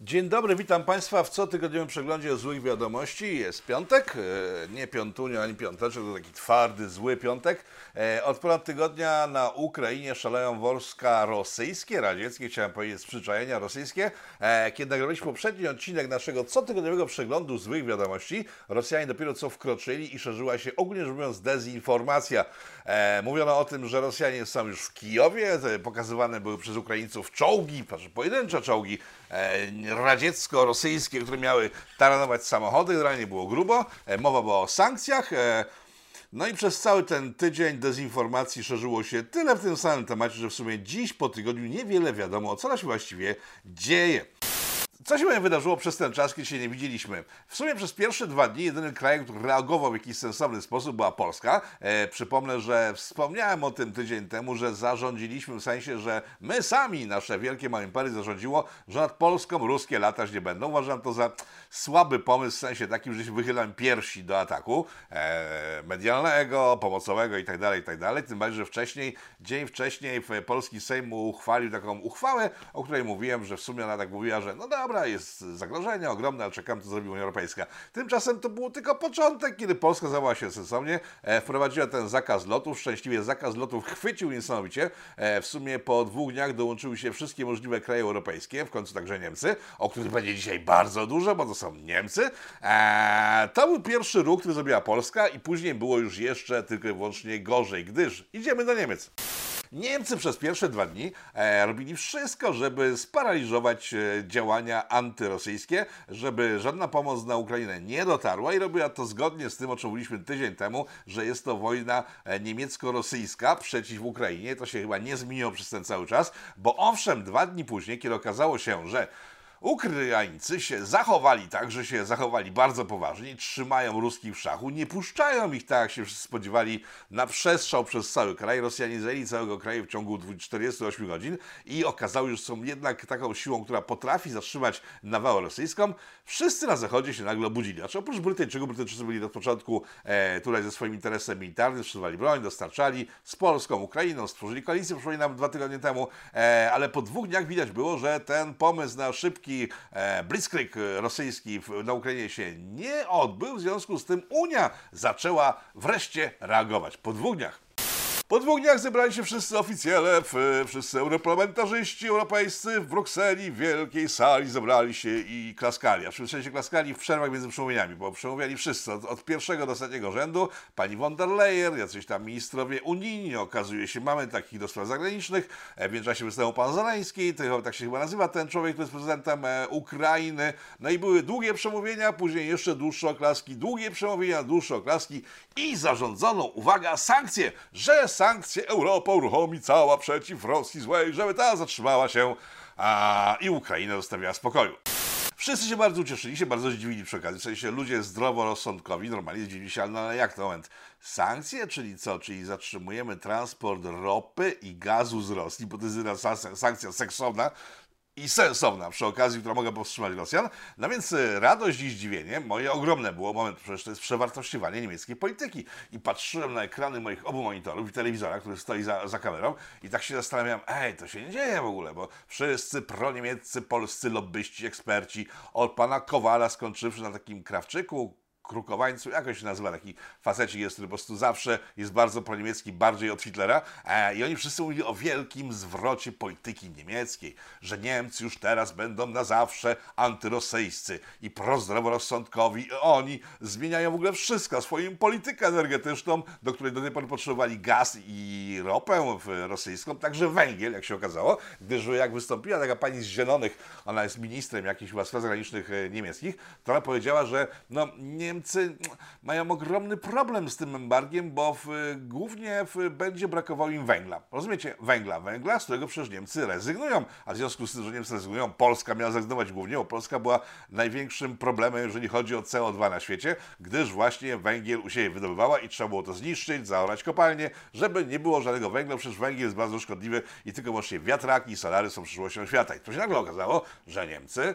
Dzień dobry, witam Państwa w cotygodniowym przeglądzie złych wiadomości. Jest piątek, e, nie piątunio ani piąteczek, to taki twardy, zły piątek. E, Od ponad tygodnia na Ukrainie szaleją wojska rosyjskie, radzieckie, chciałem powiedzieć z przyczajenia rosyjskie. E, Kiedy nagraliśmy poprzedni odcinek naszego cotygodniowego przeglądu złych wiadomości, Rosjanie dopiero co wkroczyli i szerzyła się ogólnie rzecz mówiąc dezinformacja. E, Mówiono o tym, że Rosjanie są już w Kijowie, te pokazywane były przez Ukraińców czołgi, znaczy pojedyncze czołgi, e, radziecko-rosyjskie, które miały taranować samochody, generalnie było grubo, e, mowa była o sankcjach. e, No i przez cały ten tydzień dezinformacji szerzyło się tyle w tym samym temacie, że w sumie dziś po tygodniu niewiele wiadomo, co się właściwie dzieje. Co się wydarzyło przez ten czas, kiedy się nie widzieliśmy? W sumie przez pierwsze dwa dni jedynym krajem, który reagował w jakiś sensowny sposób była Polska. E, przypomnę, że wspomniałem o tym tydzień temu, że zarządziliśmy w sensie, że my sami, nasze wielkie małe zarządziło, że nad Polską ruskie latać nie będą. Uważam to za słaby pomysł w sensie takim, że się wychylam piersi do ataku e, medialnego, pomocowego itd., itd. Tym bardziej, że wcześniej, dzień wcześniej w polski Sejm uchwalił taką uchwałę, o której mówiłem, że w sumie ona tak mówiła, że no dobra, jest zagrożenie ogromne, ale czekam, co zrobi Unia Europejska. Tymczasem to był tylko początek, kiedy Polska załamała się sensownie, e, wprowadziła ten zakaz lotów, szczęśliwie zakaz lotów chwycił niesamowicie. E, w sumie po dwóch dniach dołączyły się wszystkie możliwe kraje europejskie, w końcu także Niemcy, o których będzie dzisiaj bardzo dużo, bo to są Niemcy. E, to był pierwszy ruch, który zrobiła Polska i później było już jeszcze tylko i wyłącznie gorzej, gdyż idziemy do Niemiec. Niemcy przez pierwsze dwa dni e, robili wszystko, żeby sparaliżować e, działania antyrosyjskie, żeby żadna pomoc na Ukrainę nie dotarła i robiła to zgodnie z tym, o czym mówiliśmy tydzień temu, że jest to wojna e, niemiecko-rosyjska przeciw Ukrainie. To się chyba nie zmieniło przez ten cały czas, bo owszem, dwa dni później, kiedy okazało się, że Ukraińcy się zachowali tak, że się zachowali bardzo poważnie, trzymają ruskich w szachu, nie puszczają ich tak, jak się wszyscy spodziewali, na przestrzał przez cały kraj. Rosjanie zajęli całego kraju w ciągu 48 godzin i okazało się, że są jednak taką siłą, która potrafi zatrzymać nawałę rosyjską. Wszyscy na zachodzie się nagle obudzili. Znaczy oprócz Brytyjczyków, Brytyjczycy byli od początku e, tutaj ze swoim interesem militarnym, sprzedawali broń, dostarczali z Polską, Ukrainą, stworzyli koalicję, przypominam, dwa tygodnie temu, e, ale po dwóch dniach widać było, że ten pomysł na szybki e, blitzkrieg rosyjski na Ukrainie się nie odbył, w związku z tym Unia zaczęła wreszcie reagować. Po dwóch dniach. Po dwóch dniach zebrali się wszyscy oficjele, wszyscy europarlamentarzyści europejscy w Brukseli, w wielkiej sali zebrali się i klaskali. A w sensie klaskali w przerwach między przemówieniami, bo przemawiali wszyscy, od, od pierwszego do ostatniego rzędu. Pani von der Leyen, jacyś tam ministrowie unijni, okazuje się, mamy takich do spraw zagranicznych. E, W międzyczasie występował pan Zeleński, tak się chyba nazywa ten człowiek, który jest prezydentem e, Ukrainy. No i były długie przemówienia, później jeszcze dłuższe oklaski, długie przemówienia, dłuższe oklaski i zarządzono, uwaga, sankcje, że sankcje Europa uruchomi cała przeciw Rosji złej, żeby ta zatrzymała się a, i Ukrainę zostawiła w spokoju. Wszyscy się bardzo ucieszyli, się bardzo zdziwili przy okazji. W sensie ludzie zdroworozsądkowi normalnie zdziwili się, ale, no, ale jak to moment? Sankcje, czyli co? Czyli zatrzymujemy transport ropy i gazu z Rosji, bo to jest sankcja seksowna, i sensowna przy okazji, która mogła powstrzymać Rosjan. No więc y, radość i zdziwienie moje ogromne było. Moment, przecież to jest przewartościowanie niemieckiej polityki. I patrzyłem na ekrany moich obu monitorów i telewizora, który stoi za, za kamerą i tak się zastanawiam, ej, to się nie dzieje w ogóle, bo wszyscy proniemieccy, polscy lobbyści, eksperci, od pana Kowala skończywszy na takim Krawczyku, Krukowańcu, jakoś się nazywa taki facecik jest, który po prostu zawsze jest bardzo proniemiecki, bardziej od Hitlera. E, i oni wszyscy mówili o wielkim zwrocie polityki niemieckiej, że Niemcy już teraz będą na zawsze antyrosyjscy i prozdroworozsądkowi. I oni zmieniają w ogóle wszystko, swoją politykę energetyczną, do której do tej pory potrzebowali gaz i ropę rosyjską, także węgiel, jak się okazało, gdyż jak wystąpiła taka pani z Zielonych, ona jest ministrem jakichś chyba spraw zagranicznych e, niemieckich, to ona powiedziała, że no, Niemcy mają ogromny problem z tym embargiem, bo w, głównie w, będzie brakowało im węgla. Rozumiecie? Węgla. Węgla, z którego przecież Niemcy rezygnują. A w związku z tym, że Niemcy rezygnują, Polska miała zrezygnować głównie, bo Polska była największym problemem, jeżeli chodzi o CO2 na świecie, gdyż właśnie węgiel u siebie wydobywała i trzeba było to zniszczyć, zaorać kopalnie, żeby nie było żadnego węgla, przecież węgiel jest bardzo szkodliwy i tylko właśnie wiatraki i solary są przyszłością świata. I to się nagle okazało, że Niemcy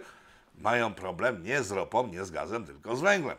mają problem nie z ropą, nie z gazem, tylko z węglem.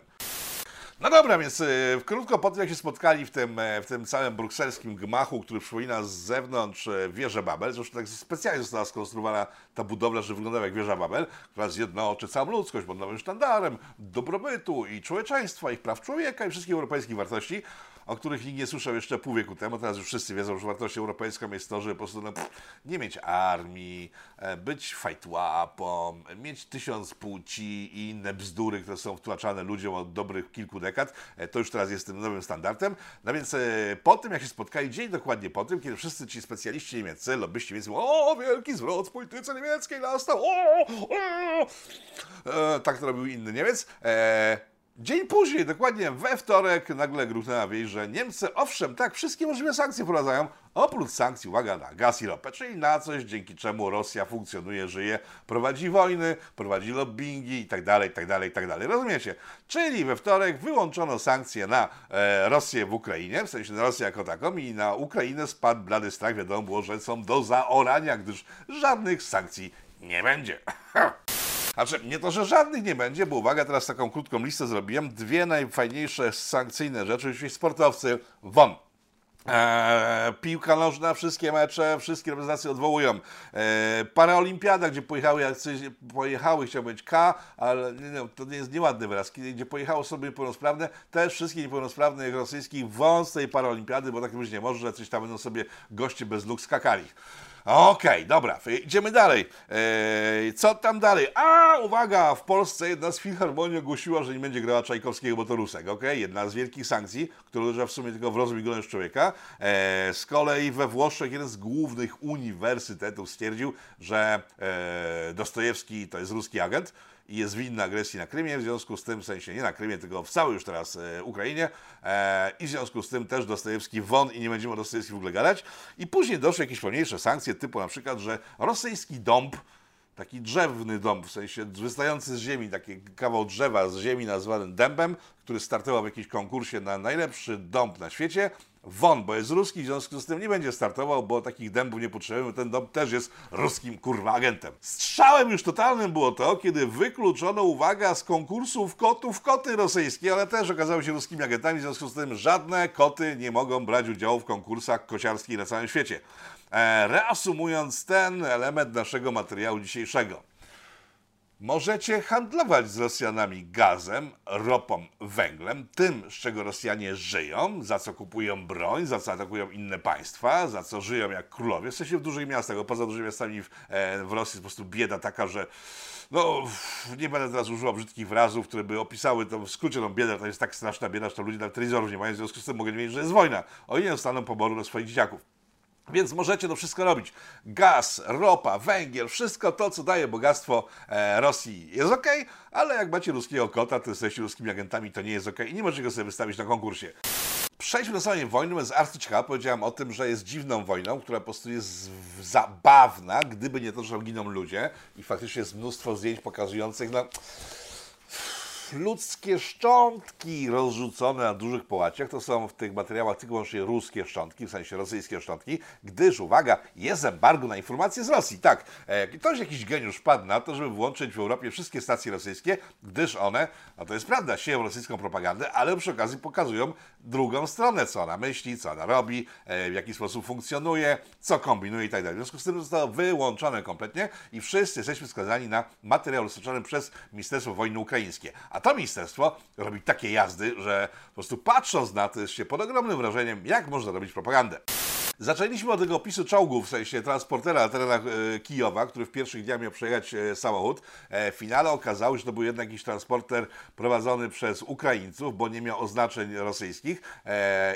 No dobra, więc y, krótko po tym, jak się spotkali w tym, e, w tym całym brukselskim gmachu, który przypomina z zewnątrz e, wieżę Babel, zresztą tak specjalnie została skonstruowana ta budowla, że wyglądała jak wieża Babel, która zjednoczy całą ludzkość pod nowym sztandarem dobrobytu i człowieczeństwa, ich praw człowieka i wszystkich europejskich wartości, o których nikt nie słyszał jeszcze pół wieku temu. Teraz już wszyscy wiedzą, że wartością europejską jest to, żeby po prostu no, pff, nie mieć armii, e, być fajtłapą, mieć tysiąc płci i inne bzdury, które są wtłaczane ludziom od dobrych kilku dekad. E, To już teraz jest tym nowym standardem. No więc e, po tym, jak się spotkali, dzień dokładnie po tym, kiedy wszyscy ci specjaliści niemieccy, lobbyści niemieccy, o, wielki zwrot w polityce niemieckiej nastał, o, o. E, tak to robił inny Niemiec. E, Dzień później, dokładnie we wtorek, nagle gruchnęła wieść, że Niemcy, owszem, tak, wszystkie możliwe sankcje wprowadzają, oprócz sankcji, uwaga, na gaz i ropę, czyli na coś, dzięki czemu Rosja funkcjonuje, żyje, prowadzi wojny, prowadzi lobbyingi i tak dalej, i tak dalej, i tak dalej. Rozumiecie? Czyli we wtorek wyłączono sankcje na e, Rosję w Ukrainie, w sensie na Rosję jako taką i na Ukrainę spadł blady strach, wiadomo było, że są do zaorania, gdyż żadnych sankcji nie będzie. Znaczy, nie to, że żadnych nie będzie, bo uwaga, teraz taką krótką listę zrobiłem. Dwie najfajniejsze sankcyjne rzeczy, oczywiście sportowcy, won. Eee, piłka nożna, wszystkie mecze, wszystkie reprezentacje odwołują. Eee, paraolimpiada, gdzie pojechały, pojechały, chciał być K, ale nie, nie, to nie jest nieładny wyraz, gdzie pojechały osoby niepełnosprawne, też wszystkie niepełnosprawnych rosyjskich wąs tej paraolimpiady, bo tak być nie może, że coś tam będą sobie goście bez nóg skakali. Okej, dobra, idziemy dalej. Eee, co tam dalej? A, uwaga, w Polsce jedna z filharmonii ogłosiła, że nie będzie grała Czajkowskiego, bo to Rusek, okej? Jedna z wielkich sankcji, która uderza w sumie tylko w rozwój golenia człowieka. Eee, z kolei we Włoszech jeden z głównych uniwersytetów stwierdził, że eee, Dostojewski to jest ruski agent jest winny agresji na Krymie, w związku z tym, w sensie nie na Krymie, tylko w całej już teraz e, Ukrainie e, i w związku z tym też Dostojewski won i nie będziemy o Dostojewski w ogóle gadać. I później doszły jakieś pełniejsze sankcje, typu na przykład, że rosyjski dąb, taki drzewny dąb, w sensie wystający z ziemi, taki kawał drzewa z ziemi nazwany dębem, który startował w jakimś konkursie na najlepszy dąb na świecie, won, bo jest ruski, w związku z tym nie będzie startował, bo takich dębów nie potrzebujemy, ten dąb też jest ruskim kurwa agentem. Strzałem już totalnym było to, kiedy wykluczono, uwaga, z konkursów kotów koty rosyjskie, ale też okazały się ruskimi agentami, w związku z tym żadne koty nie mogą brać udziału w konkursach kociarskich na całym świecie. E, reasumując ten element naszego materiału dzisiejszego. Możecie handlować z Rosjanami gazem, ropą, węglem, tym, z czego Rosjanie żyją, za co kupują broń, za co atakują inne państwa, za co żyją jak królowie, w sensie w dużych miastach, bo poza dużymi miastami w, e, w Rosji jest po prostu bieda taka, że no, nie będę teraz używał brzydkich wyrazów, które by opisały to w skrócie tą biedę, to jest tak straszna bieda, że to ludzie nawet telewizorów nie mają, w związku z tym mogę nie wiedzieć, że jest wojna. Oni nie dostaną poboru do swoich dzieciaków. Więc możecie to wszystko robić. Gaz, ropa, węgiel, wszystko to, co daje bogactwo e, Rosji jest ok, ale jak macie ruskiego kota, to jesteście ruskimi agentami, to nie jest ok i nie możecie go sobie wystawić na konkursie. Przejdźmy do samej wojny, więc arcyciekawa powiedziałem o tym, że jest dziwną wojną, która po prostu jest zabawna, gdyby nie to, że giną ludzie i faktycznie jest mnóstwo zdjęć pokazujących, no ludzkie szczątki rozrzucone na dużych połaciach. To są w tych materiałach tylko wyłącznie ruskie szczątki, w sensie rosyjskie szczątki, gdyż, uwaga, jest embargo na informacje z Rosji. Tak, e, ktoś jakiś geniusz padł na to, żeby włączyć w Europie wszystkie stacje rosyjskie, gdyż one, no to jest prawda, sieją rosyjską propagandę, ale przy okazji pokazują drugą stronę, co ona myśli, co ona robi, e, w jaki sposób funkcjonuje, co kombinuje i tak dalej. W związku z tym zostało wyłączone kompletnie i wszyscy jesteśmy skazani na materiał dostarczony przez Ministerstwo Wojny Ukraińskie. A to ministerstwo robi takie jazdy, że po prostu patrząc na to jest się pod ogromnym wrażeniem, jak można robić propagandę. Zaczęliśmy od tego opisu czołgów, w sensie transportera na terenach e, Kijowa, który w pierwszych dniach miał przejechać e, samochód. E, w finale okazało się, że to był jednak jakiś transporter prowadzony przez Ukraińców, bo nie miał oznaczeń rosyjskich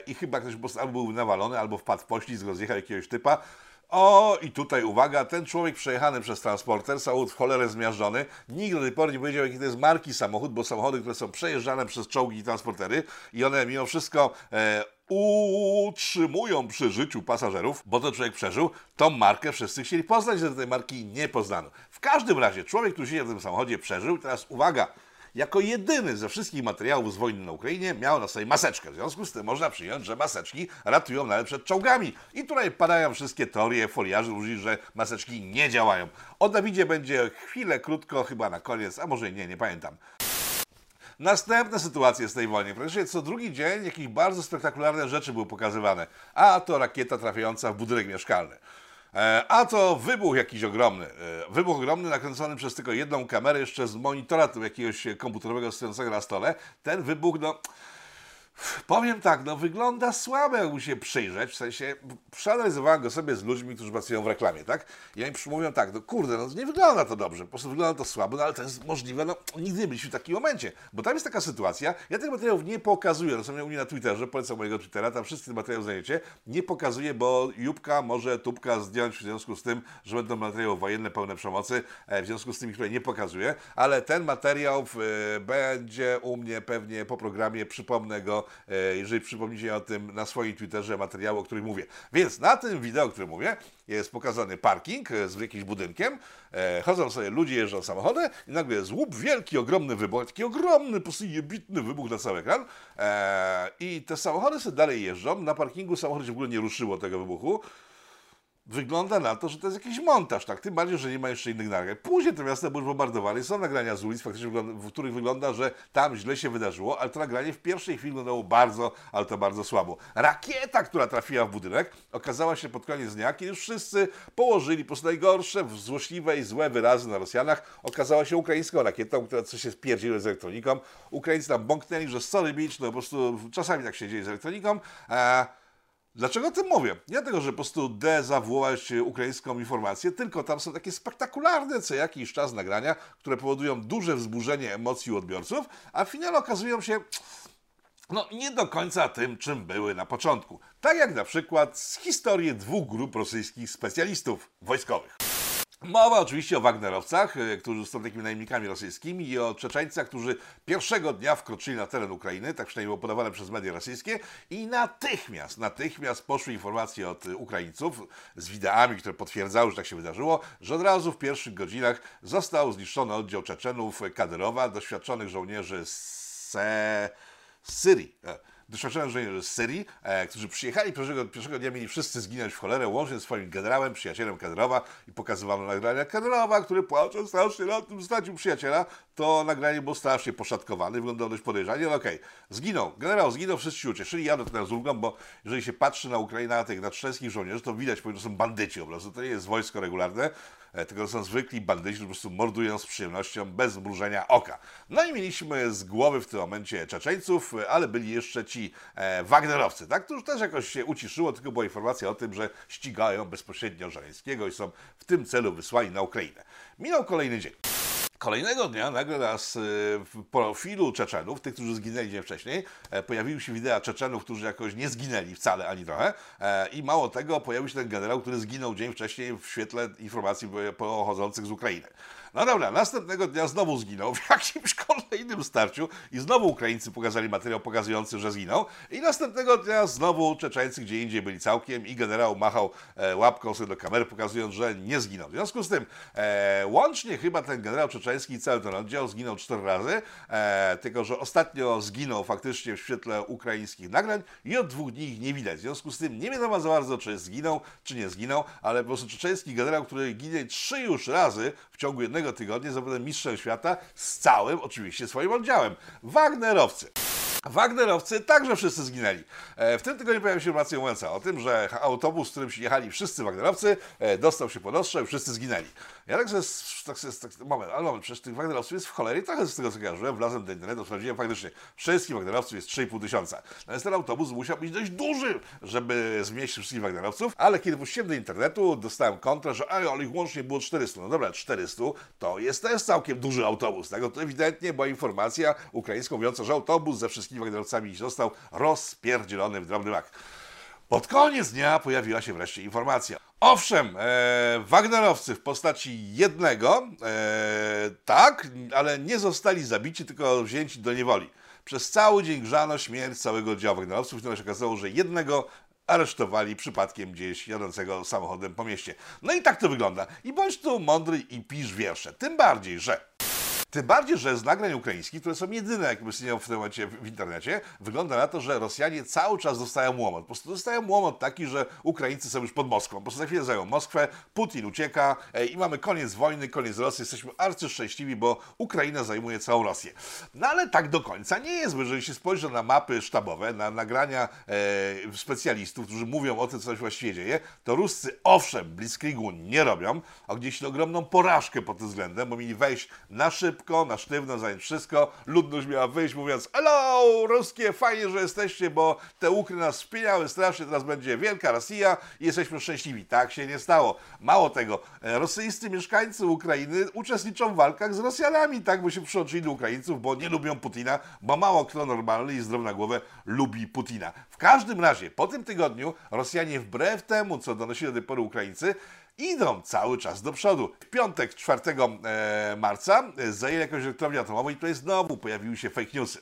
i chyba ktoś po prostu albo był nawalony, albo wpadł w poślizg, rozjechał jakiegoś typa. O, i tutaj uwaga, ten człowiek przejechany przez transporter, samochód w cholerę zmiażdżony, nikt do tej pory nie powiedział, jaki to jest marki samochód, bo samochody, które są przejeżdżane przez czołgi i transportery i one mimo wszystko e, utrzymują przy życiu pasażerów, bo to człowiek przeżył, tą markę wszyscy chcieli poznać, że tej marki nie poznano. W każdym razie człowiek, który siedział w tym samochodzie, przeżył. Teraz uwaga, jako jedyny ze wszystkich materiałów z wojny na Ukrainie miał na sobie maseczkę. W związku z tym można przyjąć, że maseczki ratują nawet przed czołgami. I tutaj padają wszystkie teorie foliarzy ludzi, że maseczki nie działają. O Dawidzie będzie chwilę krótko, chyba na koniec, a może nie, nie pamiętam. Następne sytuacje z tej wojny. Praktycznie co drugi dzień jakieś bardzo spektakularne rzeczy były pokazywane. A to rakieta trafiająca w budynek mieszkalny. E, A to wybuch jakiś ogromny. E, Wybuch ogromny nakręcony przez tylko jedną kamerę, jeszcze z monitora jakiegoś komputerowego stojącego na stole. Ten wybuch, no. Powiem tak, no wygląda słabo, jakby się przyjrzeć, w sensie przeanalizowałem go sobie z ludźmi, którzy pracują w reklamie, tak? I oni mówią tak, no kurde, no nie wygląda to dobrze, po prostu wygląda to słabo, no ale to jest możliwe, no nigdy nie byliśmy w takim momencie, bo tam jest taka sytuacja, ja tych materiałów nie pokazuję, no są u mnie na Twitterze, polecam mojego Twittera, tam wszystkie te materiały znajdziecie, nie pokazuję, bo Jubka może Tubka zdjąć w związku z tym, że będą materiały wojenne pełne przemocy, e, w związku z tymi, które nie pokazuję, ale ten materiał e, będzie u mnie pewnie po programie, przypomnę go, jeżeli przypomnicie o tym na swoim Twitterze materiału, o którym mówię. Więc na tym wideo, o którym mówię, jest pokazany parking e, z jakimś budynkiem, e, chodzą sobie ludzie, jeżdżą samochody i nagle jest łup, wielki, ogromny wybuch, taki ogromny, po prostu jebitny wybuch na cały ekran. E, i te samochody sobie dalej jeżdżą, na parkingu samochód się w ogóle nie ruszyło tego wybuchu, wygląda na to, że to jest jakiś montaż, tak? Tym bardziej, że nie ma jeszcze innych nagrań. Później te miasta były bombardowane, są nagrania z ulic, faktycznie, w których wygląda, że tam źle się wydarzyło, ale to nagranie w pierwszej chwili wyglądało bardzo, ale to bardzo słabo. Rakieta, która trafiła w budynek, okazała się pod koniec dnia, kiedy już wszyscy położyli po prostu najgorsze, złośliwe i złe wyrazy na Rosjanach, okazała się ukraińską rakietą, która coś się spierdziła z elektroniką. Ukraińcy tam bąknęli, że sorry bitch, no po prostu czasami tak się dzieje z elektroniką. Eee, Dlaczego o tym mówię? Nie dlatego, że po prostu dezawuować ukraińską informację, tylko tam są takie spektakularne co jakiś czas nagrania, które powodują duże wzburzenie emocji u odbiorców, a w finale okazują się no, nie do końca tym, czym były na początku. Tak jak na przykład z historii dwóch grup rosyjskich specjalistów wojskowych. Mowa oczywiście o Wagnerowcach, e, którzy są takimi najemnikami rosyjskimi i o Czeczeńcach, którzy pierwszego dnia wkroczyli na teren Ukrainy, tak przynajmniej było podawane przez media rosyjskie i natychmiast, natychmiast poszły informacje od Ukraińców z wideami, które potwierdzały, że tak się wydarzyło, że od razu w pierwszych godzinach został zniszczony oddział Czeczenów Kadyrowa, doświadczonych żołnierzy z Syrii. Doświadczonych żołnierzy z Syrii, e, którzy przyjechali pierwszego, pierwszego dnia, mieli wszyscy zginąć w cholerę, łącznie z swoim generałem, przyjacielem Kadyrowa i pokazywano nagrania Kadyrowa, który płacze strasznie na tym, stracił przyjaciela, to nagranie było strasznie poszatkowane, wyglądało dość podejrzanie, ale okej, okay. zginął, generał zginął, wszyscy się ucieszyli, ja do tego z ulgą, bo jeżeli się patrzy na Ukrainę, tych na żołnierzy, to widać, że są bandyci po prostu, to nie jest wojsko regularne, tylko to są zwykli bandyci, którzy po prostu mordują z przyjemnością, bez zmrużenia oka. No i mieliśmy z głowy w tym momencie Czeczeńców, ale byli jeszcze ci e, Wagnerowcy, tak, którzy też jakoś się uciszyło, tylko była informacja o tym, że ścigają bezpośrednio Żeleńskiego i są w tym celu wysłani na Ukrainę. Minął kolejny dzień. Kolejnego dnia nagle nas e, w profilu Czeczenów, tych, którzy zginęli dzień wcześniej, e, pojawiły się wideo Czeczenów, którzy jakoś nie zginęli wcale ani trochę. E, I mało tego, pojawił się ten generał, który zginął dzień wcześniej w świetle informacji pochodzących z Ukrainy. No dobra, następnego dnia znowu zginął w jakimś kolejnym starciu i znowu Ukraińcy pokazali materiał pokazujący, że zginął. I następnego dnia znowu Czeczeńcy gdzie indziej byli całkiem i generał machał e, łapką sobie do kamery, pokazując, że nie zginął. W związku z tym e, łącznie chyba ten generał czeczeński i cały ten oddział zginął cztery razy, e, tylko że ostatnio zginął faktycznie w świetle ukraińskich nagrań i od dwóch dni ich nie widać. W związku z tym nie wiadomo za bardzo, czy zginął, czy nie zginął, ale po prostu czeczeński generał, który ginie trzy już razy w ciągu jednego tygodnia, zapewne mistrzem świata z całym oczywiście swoim oddziałem. Wagnerowcy. Wagnerowcy także wszyscy zginęli. E, w tym tygodniu pojawiła się informacja o tym, że autobus, którym jechali wszyscy Wagnerowcy, e, dostał się pod ostrze i wszyscy zginęli. Ja tak sobie, tak sobie tak, moment, ale moment, przecież tych Wagnerowców jest w cholery trochę z tego co kojarzyłem, wlazłem do internetu, sprawdziłem faktycznie, wszystkich Wagnerowców jest 3,5 tysiąca. Natomiast ten autobus musiał być dość duży, żeby zmieścić wszystkich Wagnerowców, ale kiedy puściłem do internetu, dostałem kontrę, że ale ich łącznie było 400. No dobra, 400 to jest też całkiem duży autobus. Tak? No to ewidentnie była informacja ukraińska mówiąca, że autobus ze wszystkimi Wagnerowcami został rozpierdzielony w drobny mak. Pod koniec dnia pojawiła się wreszcie informacja. Owszem, e, Wagnerowcy w postaci jednego, e, tak, ale nie zostali zabici, tylko wzięci do niewoli. Przez cały dzień grzano śmierć całego oddziału Wagnerowców, które się okazało, że jednego aresztowali przypadkiem gdzieś jadącego samochodem po mieście. No i tak to wygląda. I bądź tu mądry i pisz wiersze. Tym bardziej, że Tym bardziej, że z nagrań ukraińskich, które są jedyne, jakie istnieją w tym momencie w internecie, wygląda na to, że Rosjanie cały czas dostają łomot. Po prostu dostają łomot taki, że Ukraińcy są już pod Moskwą. Po prostu za chwilę zajął Moskwę, Putin ucieka e, i mamy koniec wojny, koniec Rosji. Jesteśmy arcyszczęśliwi, bo Ukraina zajmuje całą Rosję. No ale tak do końca nie jest, bo jeżeli się spojrzy na mapy sztabowe, na nagrania e, specjalistów, którzy mówią o tym, co się właściwie dzieje, to Ruscy owszem, Blitzkriegu nie robią, odnieśli ogromną porażkę pod tym względem, bo mieli wejść na szybko, na sztywno, zająć wszystko. Ludność miała wyjść mówiąc, hello, ruskie, fajnie, że jesteście, bo te Ukry nas wspieniały strasznie, teraz będzie wielka Rosja i jesteśmy szczęśliwi. Tak się nie stało. Mało tego, e, rosyjscy mieszkańcy Ukrainy uczestniczą w walkach z Rosjanami, tak, bo się przyłączyli do Ukraińców, bo nie lubią Putina, bo mało kto normalny i zdrowy na głowę lubi Putina. W każdym razie, po tym tygodniu Rosjanie wbrew temu, co donosili do tej pory Ukraińcy, idą cały czas do przodu. W piątek 4 e, marca zajęli jakąś elektrownię atomową i tutaj znowu pojawiły się fake newsy.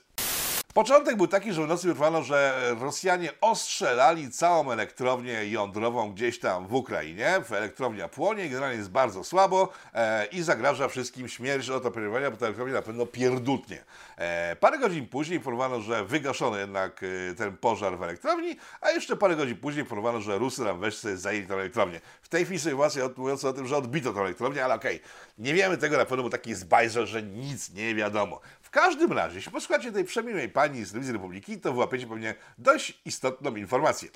Początek był taki, że w nocy wyrwano, że Rosjanie ostrzelali całą elektrownię jądrową gdzieś tam w Ukrainie. Elektrownia płonie, generalnie jest bardzo słabo e, i zagraża wszystkim śmierć od operawania, bo ta elektrownia na pewno pierdutnie. E, parę godzin później informowano, że wygaszono jednak e, ten pożar w elektrowni, a jeszcze parę godzin później informowano, że Rusy nam weszły zajęli tę elektrownię. W tej chwili sytuacja mówiąca o tym, że odbito tę elektrownię, ale okej, okay, nie wiemy tego na pewno, bo taki jest bajzer, że nic nie wiadomo każdym razie, jeśli posłuchacie tej przemiłej pani z Telewizji Republiki, to wyłapiecie pewnie dość istotną informację.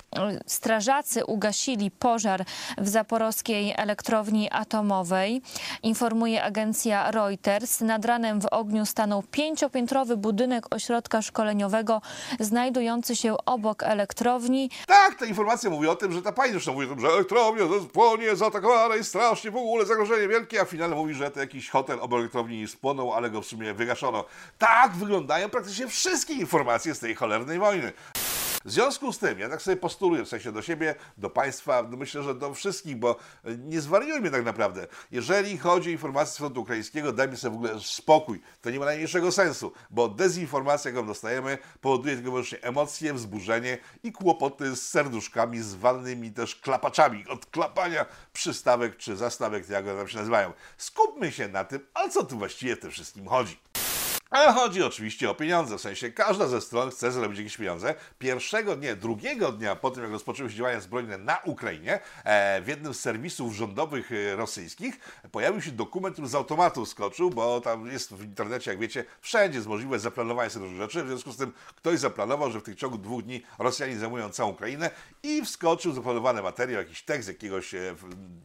Strażacy ugasili pożar w zaporowskiej elektrowni atomowej. Informuje agencja Reuters. Nad ranem w ogniu stanął pięciopiętrowy budynek ośrodka szkoleniowego znajdujący się obok elektrowni. Tak, ta informacja mówi o tym, że ta pani zresztą mówi o tym, że elektrownia płonie, zaatakowana jest strasznie, w ogóle zagrożenie wielkie, a finalnie mówi, że to jakiś hotel obok elektrowni spłonął, ale go w sumie wygaszono. Tak wyglądają praktycznie wszystkie informacje z tej cholernej wojny. W związku z tym, ja tak sobie postuluję, w sensie do siebie, do Państwa, no myślę, że do wszystkich, bo nie zwariujmy tak naprawdę. Jeżeli chodzi o informacje z frontu ukraińskiego, dajmy sobie w ogóle spokój. To nie ma najmniejszego sensu, bo dezinformacja, jaką dostajemy, powoduje tylko wyłącznie emocje, wzburzenie i kłopoty z serduszkami, z walnymi też klapaczami, od klapania przystawek czy zastawek, jak one tam się nazywają. Skupmy się na tym, o co tu właściwie tym wszystkim chodzi. Ale chodzi oczywiście o pieniądze, w sensie każda ze stron chce zarobić jakieś pieniądze. Pierwszego dnia, drugiego dnia po tym, jak rozpoczęły się działania zbrojne na Ukrainie, e, w jednym z serwisów rządowych e, rosyjskich pojawił się dokument, który z automatu skoczył, bo tam jest w internecie, jak wiecie, wszędzie jest możliwe zaplanowanie sobie różnych rzeczy. W związku z tym ktoś zaplanował, że w tych ciągu dwóch dni Rosjanie zajmują całą Ukrainę i wskoczył zaplanowany materiał, jakiś tekst jakiegoś, e,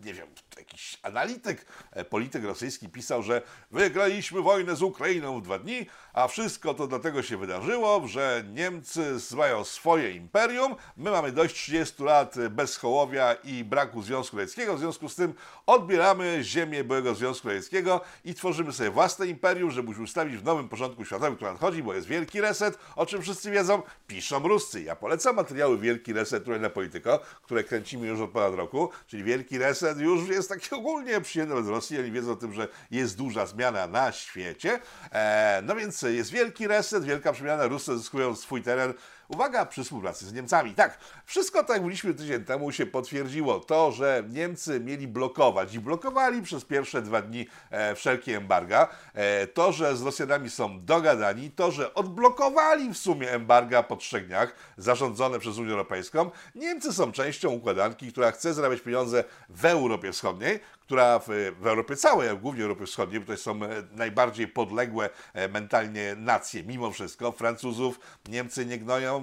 nie wiem, jakiś analityk, polityk rosyjski pisał, że wygraliśmy wojnę z Ukrainą w dwa dni, a wszystko to dlatego się wydarzyło, że Niemcy mają swoje imperium, my mamy dość 30 lat bez Hołowia i braku Związku Radzieckiego, w związku z tym odbieramy ziemię byłego Związku Radzieckiego i tworzymy sobie własne imperium, żeby już ustawić w nowym porządku światowym, który nadchodzi, bo jest wielki reset, o czym wszyscy wiedzą, piszą Ruscy. Ja polecam materiały Wielki Reset, na Polityko, które kręcimy już od ponad roku, czyli Wielki Reset już jest taki ogólnie przyjemny z Rosji, oni wiedzą o tym, że jest duża zmiana na świecie. Eee, no więc jest wielki reset, wielka przemiana, Ruscy zyskują swój teren Uwaga, przy współpracy z Niemcami. Tak, wszystko tak mówiliśmy tydzień temu się potwierdziło. To, że Niemcy mieli blokować i blokowali przez pierwsze dwa dni e, wszelkie embarga, e, to, że z Rosjanami są dogadani, to, że odblokowali w sumie embarga po trzech dniach zarządzone przez Unię Europejską. Niemcy są częścią układanki, która chce zarabiać pieniądze w Europie Wschodniej, która w, w Europie całej, głównie Europie Wschodniej, bo to są e, najbardziej podległe e, mentalnie nacje, mimo wszystko. Francuzów Niemcy nie gnoją,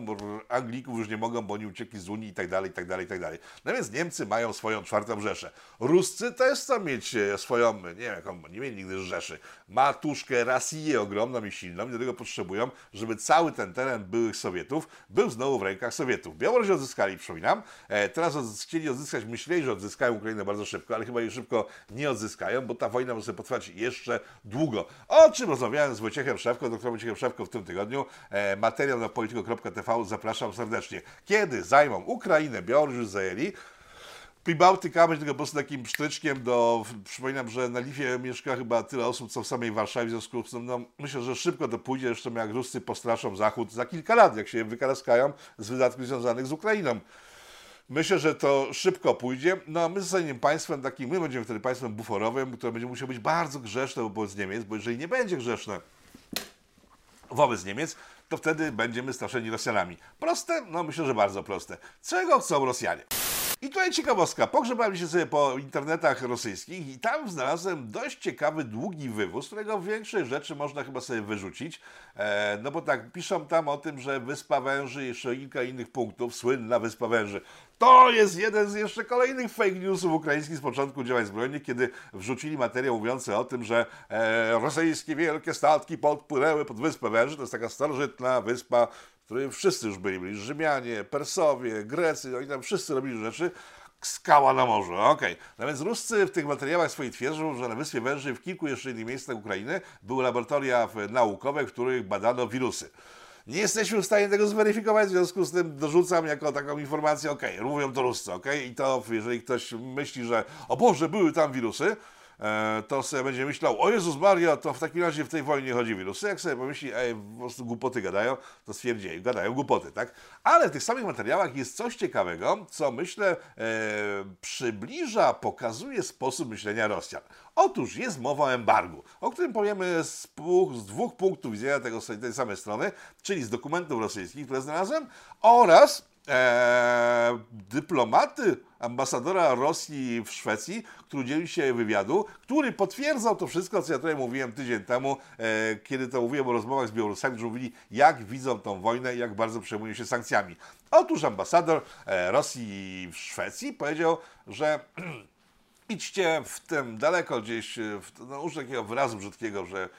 Anglików już nie mogą, bo oni uciekli z Unii i tak dalej, i tak dalej, i tak dalej. No więc Niemcy mają swoją czwartą Rzeszę. Ruscy też chcą mieć e, swoją, nie wiem jaką, nie mieli nigdy Rzeszy, matuszkę, Rosję ogromną i silną i do tego potrzebują, żeby cały ten teren byłych Sowietów był znowu w rękach Sowietów. Białoruś odzyskali, przypominam. Teraz chcieli odzyskać, myśleli, że odzyskają Ukrainę bardzo szybko, ale chyba szybko szybko nie odzyskają, bo ta wojna może potrwać jeszcze długo. O czym rozmawiałem z Wojciechem Szewką, doktorem Wojciechem Szewką w tym tygodniu. E, materiał na polityko.tv zapraszam serdecznie. Kiedy zajmą Ukrainę, Białoruś już zajęli, Pribałtyka będzie tylko po prostu takim sztyczkiem do... Przypominam, że na Litwie mieszka chyba tyle osób, co w samej Warszawie, w związku z tym no, myślę, że szybko to pójdzie, zresztą jak Ruscy postraszą Zachód za kilka lat, jak się wykaraskają z wydatków związanych z Ukrainą. Myślę, że to szybko pójdzie. No a my zostaniemy państwem takim, my będziemy wtedy państwem buforowym, które będzie musiało być bardzo grzeczne wobec Niemiec, bo jeżeli nie będzie grzeczne wobec Niemiec, to wtedy będziemy straszeni Rosjanami. Proste? No myślę, że bardzo proste. Czego chcą Rosjanie? I tutaj ciekawostka. Pogrzebałem się sobie po internetach rosyjskich i tam znalazłem dość ciekawy, długi wywóz, którego większość rzeczy można chyba sobie wyrzucić. E, no bo tak, piszą tam o tym, że Wyspa Węży i jeszcze kilka innych punktów, słynna Wyspa Węży. To jest jeden z jeszcze kolejnych fake newsów ukraińskich z początku działań zbrojnych, kiedy wrzucili materiał mówiący o tym, że e, rosyjskie wielkie statki podpłynęły pod Wyspę Węży. To jest taka starożytna wyspa której wszyscy już byli, byli Rzymianie, Persowie, Grecy, oni tam wszyscy robili rzeczy, skała na morzu, okej. Okay. No więc Ruscy w tych materiałach swoich twierdzą, że na Wyspie Węży w kilku jeszcze innych miejscach Ukrainy były laboratoria naukowe, w których badano wirusy. Nie jesteśmy w stanie tego zweryfikować, w związku z tym dorzucam jako taką informację, ok, mówią to Ruscy, ok, i to jeżeli ktoś myśli, że o Boże, były tam wirusy, to sobie będzie myślał, o Jezus Maria, to w takim razie w tej wojnie chodzi wirusy. Jak sobie pomyśli, ej, po prostu głupoty gadają, to stwierdzi, gadają głupoty, tak? Ale w tych samych materiałach jest coś ciekawego, co myślę e, przybliża, pokazuje sposób myślenia Rosjan. Otóż jest mowa o embargu, o którym powiemy z, z dwóch punktów widzenia tego, tej samej strony, czyli z dokumentów rosyjskich, które znalazłem, oraz e, dyplomaty ambasadora Rosji w Szwecji, który udzielił się wywiadu, który potwierdzał to wszystko, co ja tutaj mówiłem tydzień temu, e, kiedy to mówiłem o rozmowach z Białorusami, którzy mówili, jak widzą tą wojnę jak bardzo przejmują się sankcjami. Otóż ambasador e, Rosji w Szwecji powiedział, że idźcie w tym daleko gdzieś, w, no, użyję takiego wyrazu brzydkiego, że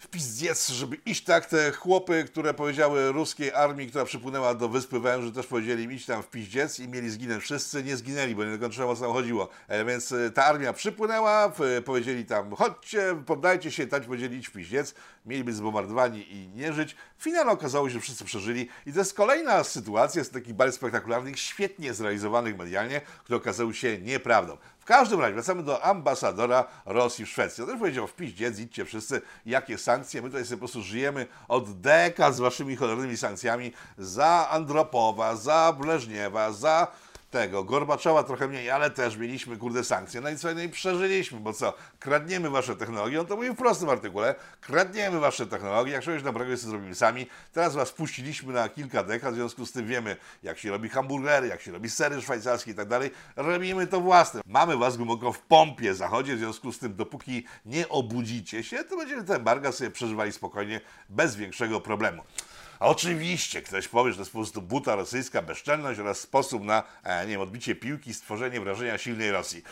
w pizdziec, żeby iść tak. Te chłopy, które powiedziały ruskiej armii, która przypłynęła do Wyspy Węży, też powiedzieli im iść tam w pizdziec i mieli zginąć wszyscy. Nie zginęli, bo nie dokończyłem o co chodziło. E, więc e, ta armia przypłynęła, powiedzieli tam chodźcie, poddajcie się, tam powiedzieli idź w pizdziec. Mieli być zbombardowani i nie żyć. Finalnie okazało się, że wszyscy przeżyli. I to jest kolejna sytuacja z takich bardzo spektakularnych, świetnie zrealizowanych medialnie, które okazały się nieprawdą każdym razie wracamy do ambasadora Rosji w Szwecji. On też powiedział, w piździec, idźcie wszyscy, jakie sankcje. My tutaj sobie po prostu żyjemy od dekad z waszymi cholernymi sankcjami za Andropowa, za Breżniewa, za tego, Gorbaczowa trochę mniej, ale też mieliśmy, kurde, sankcje. No i co, no i przeżyliśmy, bo co, kradniemy wasze technologie, on to mówi w prostym artykule, kradniemy wasze technologie, jak czegoś dobrego sobie zrobimy sami. Teraz was puściliśmy na kilka dekad, w związku z tym wiemy, jak się robi hamburgery, jak się robi sery szwajcarskie i tak dalej. Robimy to własne. Mamy was głęboko w pompie zachodzie, w związku z tym, dopóki nie obudzicie się, to będziemy te embarga sobie przeżywali spokojnie, bez większego problemu. A oczywiście ktoś powie, że to jest po prostu buta rosyjska bezczelność oraz sposób na, e, nie wiem, odbicie piłki, stworzenie wrażenia silnej Rosji.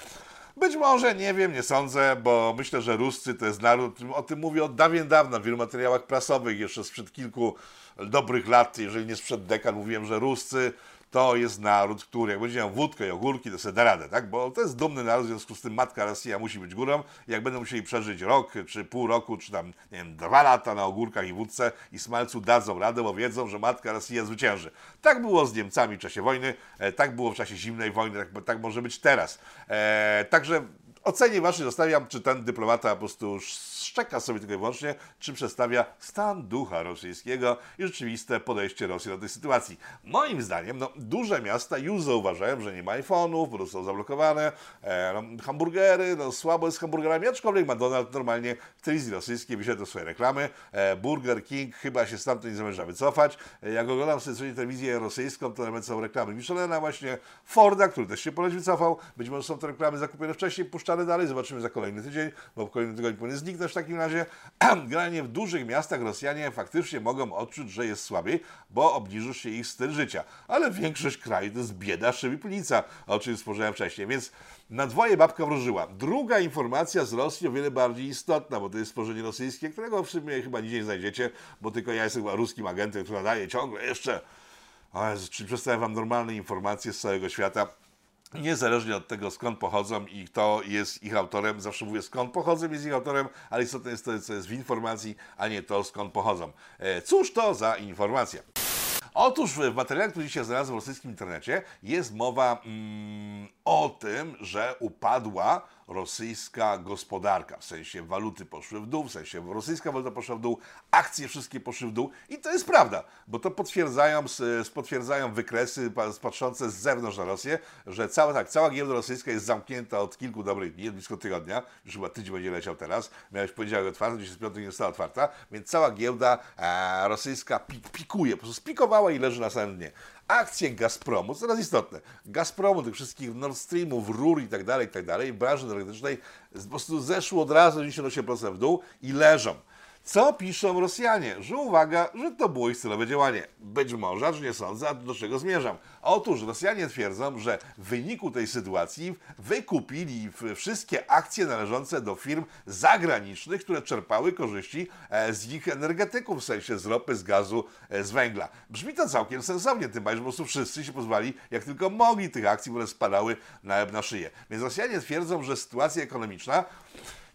Być może, nie wiem, nie sądzę, bo myślę, że Ruscy to jest naród, o tym mówię od dawien dawna w wielu materiałach prasowych, jeszcze sprzed kilku dobrych lat, jeżeli nie sprzed dekad, mówiłem, że Ruscy to jest naród, który jak będzie miał wódkę i ogórki, to sobie da radę, tak? Bo to jest dumny naród, w związku z tym matka Rosja musi być górą. Jak będą musieli przeżyć rok, czy pół roku, czy tam, nie wiem, dwa lata na ogórkach i wódce i smalcu dadzą radę, bo wiedzą, że matka Rosja zwycięży. Tak było z Niemcami w czasie wojny, e, tak było w czasie zimnej wojny, tak, tak może być teraz. E, także ocenie waszej zostawiam, czy ten dyplomata po prostu szczeka sobie tylko i wyłącznie, czy przedstawia stan ducha rosyjskiego i rzeczywiste podejście Rosji do tej sytuacji. Moim zdaniem, no, duże miasta już zauważają, że nie ma iPhone'ów, po prostu są zablokowane, e, no, hamburgery, no, słabo jest z hamburgerami, aczkolwiek McDonald's normalnie w telewizji rosyjskiej wyświetla swoje reklamy. E, Burger King chyba się stamtąd nie zamierza wycofać. E, jak oglądam sobie telewizję rosyjską, to nawet są reklamy Michelena właśnie, Forda, który też się ponoć wycofał. Być może są te reklamy zakupione wcześniej, puszczane dalej, zobaczymy za kolejny tydzień, bo w kolejnym tygodniu powinien zniknąć w takim razie. Generalnie w dużych miastach Rosjanie faktycznie mogą odczuć, że jest słabiej, bo obniżył się ich styl życia. Ale większość kraju to jest bieda, szybiplica, o czym wspomniałem wcześniej, więc na dwoje babka wróżyła. Druga informacja z Rosji o wiele bardziej istotna, bo to jest stworzenie rosyjskie, którego w sumie chyba nigdzie nie znajdziecie, bo tylko ja jestem chyba ruskim agentem, który nadaje ciągle jeszcze o Jezu, przedstawiam Wam normalne informacje z całego świata niezależnie od tego, skąd pochodzą i kto jest ich autorem. Zawsze mówię, skąd pochodzą jest ich autorem, ale istotne jest to, co jest w informacji, a nie to, skąd pochodzą. E, cóż to za informacja? Otóż w materiale, który dzisiaj znalazłem w rosyjskim internecie, jest mowa mm, o tym, że upadła rosyjska gospodarka. W sensie waluty poszły w dół, w sensie rosyjska waluta poszła w dół, akcje wszystkie poszły w dół. I to jest prawda, bo to potwierdzają, potwierdzają wykresy patrzące z zewnątrz na Rosję, że cała, tak, cała giełda rosyjska jest zamknięta od kilku dobrych dni, blisko tygodnia, już chyba tydzień będzie leciał teraz, miałeś poniedziałek otwarty, dzisiaj piątek nie została otwarta, więc cała giełda e, rosyjska pik, pikuje, po prostu spikowała i leży na samym dnie akcje Gazpromu, co teraz istotne, Gazpromu, tych wszystkich Nord Streamów, rur i tak dalej, i tak dalej, branży energetycznej po prostu zeszło od razu 98% w dół i leżą. Co piszą Rosjanie? Że uwaga, że to było ich celowe działanie. Być może, acz nie sądzę, a do czego zmierzam. Otóż Rosjanie twierdzą, że w wyniku tej sytuacji wykupili wszystkie akcje należące do firm zagranicznych, które czerpały korzyści e, z ich energetyków, w sensie z ropy, z gazu, e, z węgla. Brzmi to całkiem sensownie, tym bardziej, że po prostu wszyscy się pozwali, jak tylko mogli, tych akcji, które spadały na, na szyję. Więc Rosjanie twierdzą, że sytuacja ekonomiczna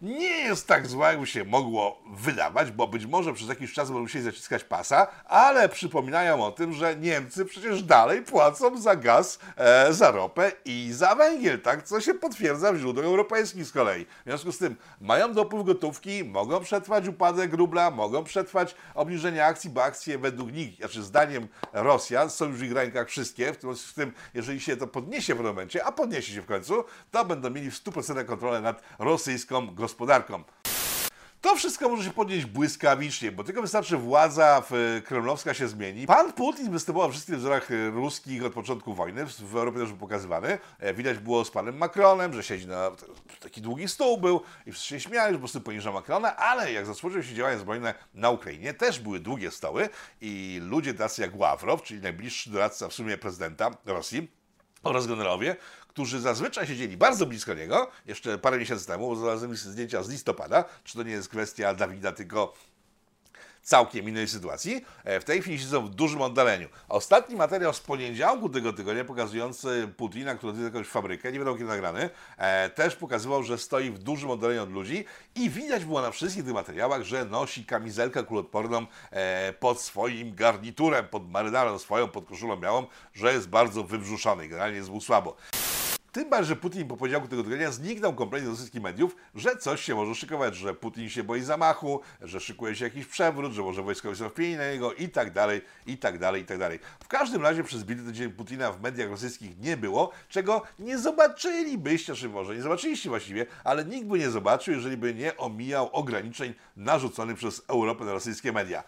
nie jest tak zła, jakby się mogło wydawać, bo być może przez jakiś czas będą musieli zaciskać pasa, ale przypominają o tym, że Niemcy przecież dalej płacą za gaz, e, za ropę i za węgiel, tak? Co się potwierdza w źródłach europejskich z kolei. W związku z tym mają dopływ gotówki, mogą przetrwać upadek rubla, mogą przetrwać obniżenie akcji, bo akcje według nich, znaczy zdaniem Rosjan, są już w ich rękach wszystkie, w związku z tym, jeżeli się to podniesie w momencie, a podniesie się w końcu, to będą mieli w 100% kontrolę nad rosyjską gospodarką gospodarką. To wszystko może się podnieść błyskawicznie, bo tylko wystarczy władza w kremlowska się zmieni. Pan Putin występował w wszystkich wzorach ruskich od początku wojny, w Europie też był pokazywany. E, widać było z panem Macronem, że siedzi na taki długi stół był i wszyscy się śmiali, że po prostu poniża Macrona, ale jak zasłużył się działania zbrojne na Ukrainie, też były długie stoły i ludzie tacy jak Ławrow, czyli najbliższy doradca w sumie prezydenta Rosji, oraz generowie, którzy zazwyczaj siedzieli bardzo blisko niego, jeszcze parę miesięcy temu, znalazłem zdjęcia z listopada, czy to nie jest kwestia Dawida, tylko całkiem innej sytuacji. E, w tej chwili siedzą w dużym oddaleniu. Ostatni materiał z poniedziałku tego tygodnia pokazujący Putina, który odwiedza jakąś fabrykę, nie wiadomo kiedy nagrany, e, też pokazywał, że stoi w dużym oddaleniu od ludzi i widać było na wszystkich tych materiałach, że nosi kamizelkę kulotporną e, pod swoim garniturem, pod marynarą swoją, pod koszulą białą, że jest bardzo wybrzuszony, generalnie jest mu słabo. Tym bardziej, że Putin po poniedziałku tego tygodnia zniknął kompletnie do wszystkich mediów, że coś się może szykować, że Putin się boi zamachu, że szykuje się jakiś przewrót, że może wojskowi są wpieni na niego i tak dalej, i tak dalej, i tak dalej. W każdym razie przez bity tydzień Putina w mediach rosyjskich nie było, czego nie zobaczylibyście, czy może nie zobaczyliście właściwie, ale nikt by nie zobaczył, jeżeli by nie omijał ograniczeń narzuconych przez Europę na rosyjskie media.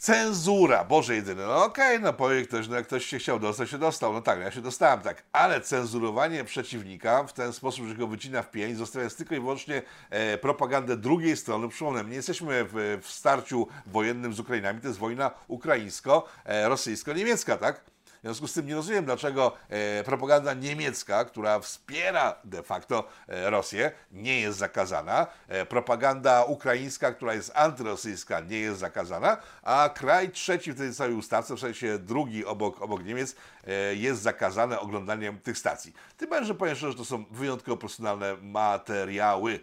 Cenzura, Boże jedyny, no okej, okay, no powie ktoś, no jak ktoś się chciał dostać, się dostał, no tak, no ja się dostałem, tak, ale cenzurowanie przeciwnika w ten sposób, że go wycina w pień, zostawiając tylko i wyłącznie e, propagandę drugiej strony, przypomnę, nie jesteśmy w, w starciu wojennym z Ukrainami, to jest wojna ukraińsko-rosyjsko-niemiecka, tak? W związku z tym nie rozumiem, dlaczego e, propaganda niemiecka, która wspiera de facto e, Rosję, nie jest zakazana. E, propaganda ukraińska, która jest antyrosyjska, nie jest zakazana, a kraj trzeci w tej całej ustawce, w sensie drugi obok, obok Niemiec, jest zakazane oglądaniem tych stacji. Tym bardziej, że powiem szczerze, że to są wyjątkowo profesjonalne materiały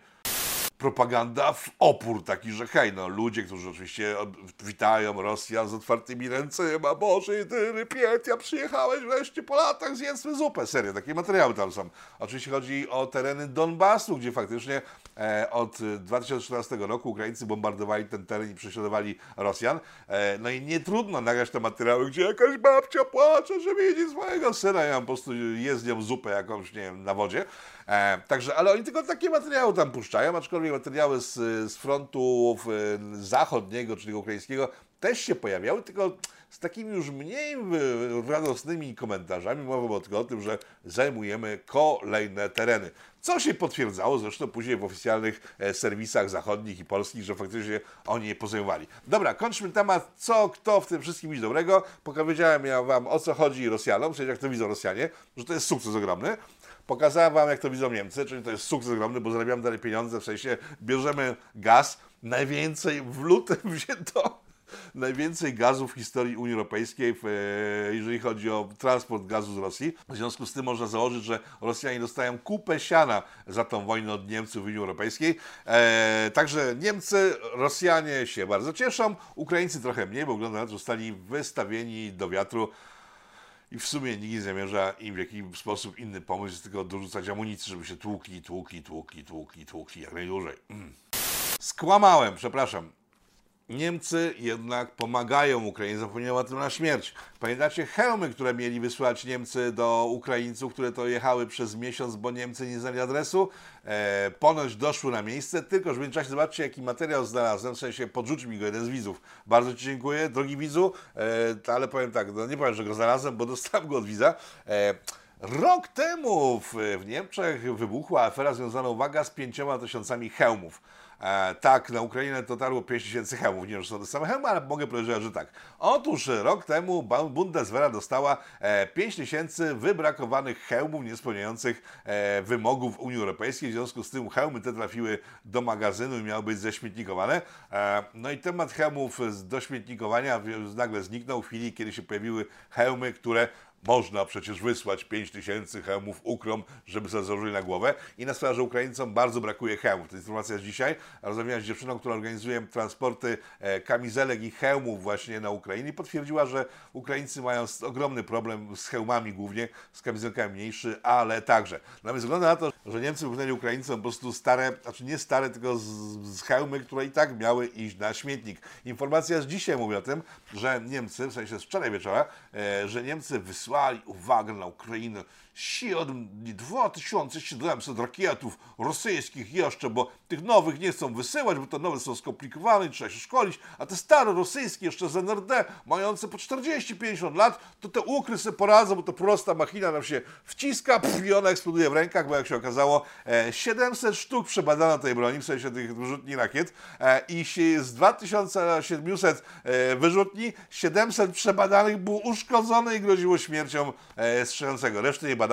propaganda w opór taki, że hej, no ludzie, którzy oczywiście witają Rosjan z otwartymi ręcema, Boże, jedyny Pietia, przyjechałeś wreszcie po latach, zjedzmy zupę. Serio, takie materiały tam są. Oczywiście chodzi o tereny Donbasu, gdzie faktycznie od 2014 roku Ukraińcy bombardowali ten teren i prześladowali Rosjan. E, no i nie trudno nagrać te materiały, gdzie jakaś babcia płacze, że widzi swojego syna i on po prostu je z nią zupę jakąś, nie wiem, na wodzie. E, także, ale oni tylko takie materiały tam puszczają, aczkolwiek materiały z, z frontu zachodniego, czyli ukraińskiego, też się pojawiały, tylko z takimi już mniej radosnymi komentarzami. Mowa tylko o tym, że zajmujemy kolejne tereny. Co się potwierdzało zresztą później w oficjalnych e, serwisach zachodnich i polskich, że faktycznie oni je pozajmowali. Dobra, kończmy temat, co, kto w tym wszystkim widzi dobrego. Powiedziałem ja wam o co chodzi Rosjanom, czyli jak to widzą Rosjanie, że to jest sukces ogromny. Pokazałem wam, jak to widzą Niemcy, czyli to jest sukces ogromny, bo zarabiamy dalej pieniądze, w sensie bierzemy gaz, najwięcej w lutym wzięto najwięcej gazu w historii Unii Europejskiej, e, jeżeli chodzi o transport gazu z Rosji. W związku z tym można założyć, że Rosjanie dostają kupę siana za tą wojnę od Niemców w Unii Europejskiej. E, także Niemcy, Rosjanie się bardzo cieszą, Ukraińcy trochę mniej, bo wygląda na to, że zostali wystawieni do wiatru I w sumie nikt nie zamierza im w jakiś sposób inny pomysł, tylko dorzucać amunicji, żeby się tłukli, tłukli, tłukli, tłukli, tłukli jak najdłużej. Mm. Skłamałem, przepraszam. Niemcy jednak pomagają Ukrainie, zapomniałem o tym na śmierć. Pamiętacie hełmy, które mieli wysłać Niemcy do Ukraińców, które to jechały przez miesiąc, bo Niemcy nie znali adresu? E, ponoć doszły na miejsce, tylko że w międzyczasie zobaczcie, jaki materiał znalazłem, w sensie podrzucił mi go jeden z widzów. Bardzo Ci dziękuję, drogi widzu, e, ale powiem tak, no nie powiem, że go znalazłem, bo dostałem go od widza. E, Rok temu w, w Niemczech wybuchła afera związana, uwaga, z pięcioma tysiącami hełmów. E, tak, na Ukrainę dotarło 5 tysięcy hełmów. Nie wiem, czy są te same hełmy, ale mogę powiedzieć, że tak. Otóż rok temu Bundeswehr dostała e, 5 tysięcy wybrakowanych hełmów niespełniających e, wymogów Unii Europejskiej. W związku z tym hełmy te trafiły do magazynu i miały być ześmietnikowane. E, no i temat hełmów do śmietnikowania nagle zniknął w chwili, kiedy się pojawiły hełmy, które można przecież wysłać 5 tysięcy hełmów ukrom, żeby sobie założyli na głowę. I na sprawę, że Ukraińcom bardzo brakuje hełmów. To informacja jest dzisiaj. Rozmawiałem z dziewczyną, która organizuje transporty e, kamizelek i hełmów właśnie na Ukrainie. Potwierdziła, że Ukraińcy mają ogromny problem z hełmami głównie, z kamizelkami mniejszy, ale także. No więc wygląda na to, że Niemcy wypchnęli Ukraińcom po prostu stare, znaczy nie stare, tylko z, z hełmy, które i tak miały iść na śmietnik. Informacja z dzisiaj mówi o tym, że Niemcy, w sensie z wczoraj wieczora, e, że Niemcy wysłali wysłali uwagę na Ukrainę 7, 2700 rakietów rosyjskich jeszcze, bo tych nowych nie chcą wysyłać, bo te nowe są skomplikowane trzeba się szkolić, a te stare rosyjskie jeszcze z NRD, mające po 40-50 lat, to te ukry sobie poradzą, bo to prosta machina nam się wciska pff, i ona eksploduje w rękach, bo jak się okazało, 700 e, sztuk przebadano tej broni, w sensie tych wyrzutni rakiet e, i z 2700 e, wyrzutni 700 przebadanych było uszkodzone i groziło śmiercią strzelającego. Reszty nie badano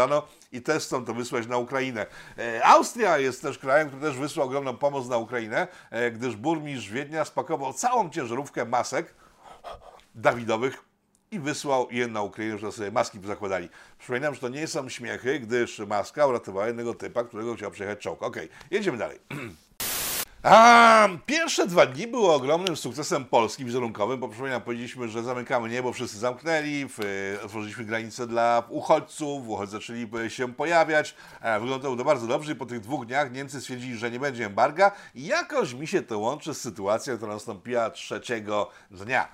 i też chcą to wysłać na Ukrainę. E, Austria jest też krajem, który też wysłał ogromną pomoc na Ukrainę, e, gdyż burmistrz Wiednia spakował całą ciężarówkę masek Dawidowych i wysłał je na Ukrainę, żeby sobie maski zakładali. Przypominam, że to nie są śmiechy, gdyż maska uratowała jednego typa, którego chciał przejechać czołg. Ok, jedziemy dalej. A, pierwsze dwa dni były ogromnym sukcesem Polski wizerunkowym, bo przypominam, powiedzieliśmy, że zamykamy niebo, wszyscy zamknęli, w, otworzyliśmy granice dla uchodźców, uchodźcy zaczęli się pojawiać. E, wyglądało to bardzo dobrze i po tych dwóch dniach Niemcy stwierdzili, że nie będzie embarga i jakoś mi się to łączy z sytuacją, która nastąpiła trzeciego dnia.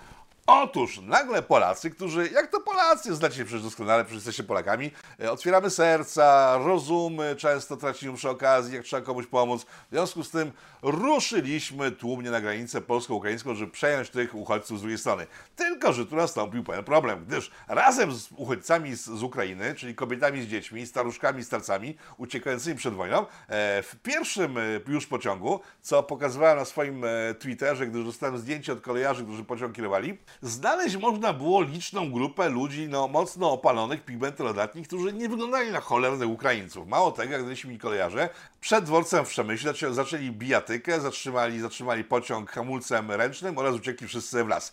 Otóż nagle Polacy, którzy, jak to Polacy, znacie przecież doskonale, przecież jesteście Polakami, e, otwieramy serca, rozumy, często tracimy przy okazji, jak trzeba komuś pomóc. W związku z tym ruszyliśmy tłumnie na granicę polsko-ukraińską, żeby przejąć tych uchodźców z drugiej strony. Tylko, że tu nastąpił pewien problem, gdyż razem z uchodźcami z, z Ukrainy, czyli kobietami z dziećmi, staruszkami, starcami uciekającymi przed wojną, e, w pierwszym e, już pociągu, co pokazywałem na swoim Twitterze, gdyż dostałem zdjęcie od kolejarzy, którzy pociąg kierowali, znaleźć można było liczną grupę ludzi no, mocno opalonych, pigmentolodatnych, którzy nie wyglądali na cholernych Ukraińców. Mało tego, jak mi kolejarze, przed dworcem w Przemyśle zaczęli bijatykę, zatrzymali, zatrzymali pociąg hamulcem ręcznym oraz uciekli wszyscy w las.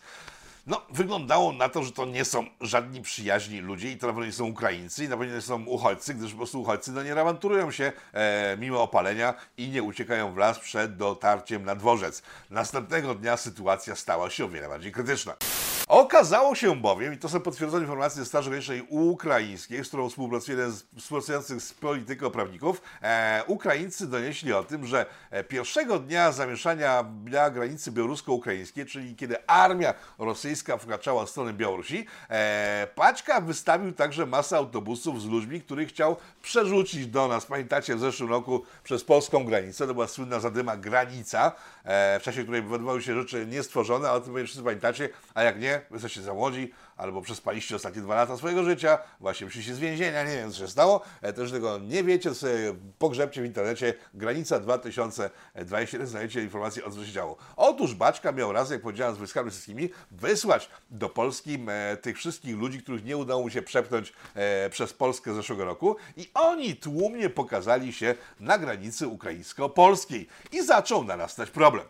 No, wyglądało na to, że to nie są żadni przyjaźni ludzie i to na pewno nie są Ukraińcy i na pewno nie są uchodźcy, gdyż po prostu uchodźcy no, nie awanturują się e, mimo opalenia i nie uciekają w las przed dotarciem na dworzec. Następnego dnia sytuacja stała się o wiele bardziej krytyczna. Okazało się bowiem, i to są potwierdzone informacje ze Straży Granicznej Ukraińskiej, z którą współpracuje jeden z współpracujących z polityką prawników, e, Ukraińcy donieśli o tym, że e, pierwszego dnia zamieszania na granicy białorusko-ukraińskiej, czyli kiedy armia rosyjska wkraczała w stronę Białorusi, e, Paćka wystawił także masę autobusów z ludźmi, których chciał przerzucić do nas. Pamiętacie, w zeszłym roku przez polską granicę, to była słynna zadyma granica, e, w czasie której wywoływały się rzeczy niestworzone, ale o tym wszyscy pamiętacie, a jak nie, wy jesteście za albo przespaliście ostatnie dwa lata swojego życia, właśnie przyszliście z więzienia, nie wiem co się stało, e, też tego nie wiecie, sobie pogrzebcie w internecie, granica 2021, znajdziecie informacje o co się działo. Otóż Baczka miał raz, jak powiedziałem, z wojskami rosyjskimi, wysłać do Polski e, tych wszystkich ludzi, których nie udało mu się przepchnąć e, przez Polskę zeszłego roku i oni tłumnie pokazali się na granicy ukraińsko-polskiej i zaczął narastać problem.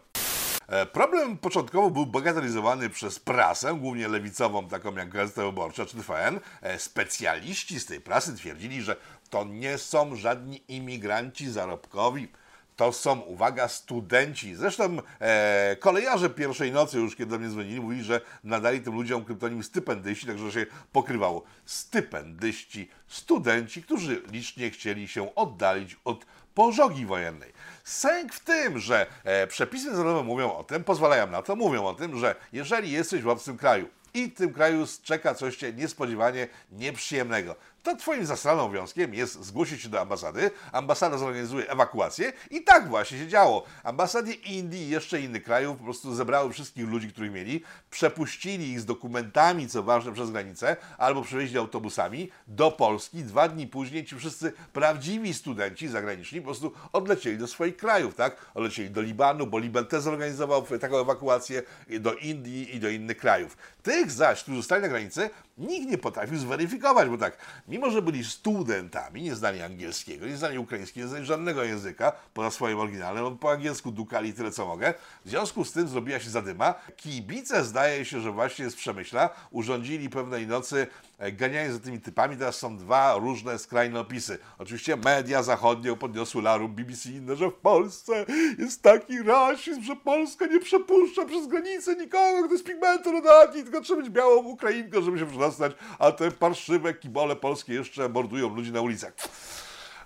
E, problem początkowo był bagatelizowany przez prasę, głównie lewicową, taką jak Gazeta Wyborcza czy TVN. E, specjaliści z tej prasy twierdzili, że to nie są żadni imigranci zarobkowi. To są, uwaga, studenci. Zresztą e, kolejarze pierwszej nocy, już kiedy do mnie dzwonili, mówili, że nadali tym ludziom kryptonim stypendyści, także się pokrywało. Stypendyści, studenci, którzy licznie chcieli się oddalić od pożogi wojennej. Sęk w tym, że e, przepisy międzynarodowe mówią o tym, pozwalają na to, mówią o tym, że jeżeli jesteś w obcym kraju i w tym kraju czeka coś cię niespodziewanie nieprzyjemnego, to twoim zasadnym obowiązkiem jest zgłosić się do ambasady, ambasada zorganizuje ewakuację i tak właśnie się działo. Ambasady Indii i jeszcze innych krajów po prostu zebrały wszystkich ludzi, których mieli, przepuścili ich z dokumentami, co ważne, przez granicę, albo przewieźli autobusami do Polski. Dwa dni później ci wszyscy prawdziwi studenci zagraniczni po prostu odlecieli do swoich krajów, tak? Odlecieli do Libanu, bo Liban też zorganizował taką ewakuację, do Indii i do innych krajów. Tych zaś, którzy zostali na granicy, nikt nie potrafił zweryfikować, bo tak, mimo że byli studentami, nie znali angielskiego, nie znali ukraińskiego, nie znali żadnego języka poza swoim oryginalnym, no, po angielsku dukali tyle co mogę, w związku z tym zrobiła się zadyma. Kibice zdaje się, że właśnie z Przemyśla urządzili pewnej nocy e, ganianie za tymi typami, teraz są dwa różne skrajne opisy. Oczywiście media zachodnie podniosły larum, BBC inne, że w Polsce jest taki rasizm, że Polska nie przepuszcza przez granicę nikogo, kto jest pigmentorodni, tylko trzeba być białą Ukrainką, żeby się przedostać, a te parszywe kibole polskie jeszcze mordują ludzi na ulicach.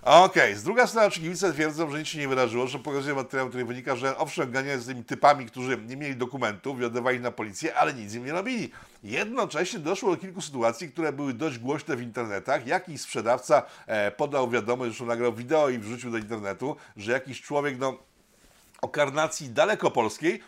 Okej, z drugiej strony oczywiście twierdzą, że nic się nie wydarzyło, że pokazuję materiał, który wynika, że owszem, ganiali z tymi typami, którzy nie mieli dokumentów i na policję, ale nic im nie robili. Jednocześnie doszło do kilku sytuacji, które były dość głośne w internetach. Jakiś sprzedawca e, podał wiadomość, zresztą nagrał wideo i wrzucił do internetu, że jakiś człowiek, no, o karnacji dalekopolskiej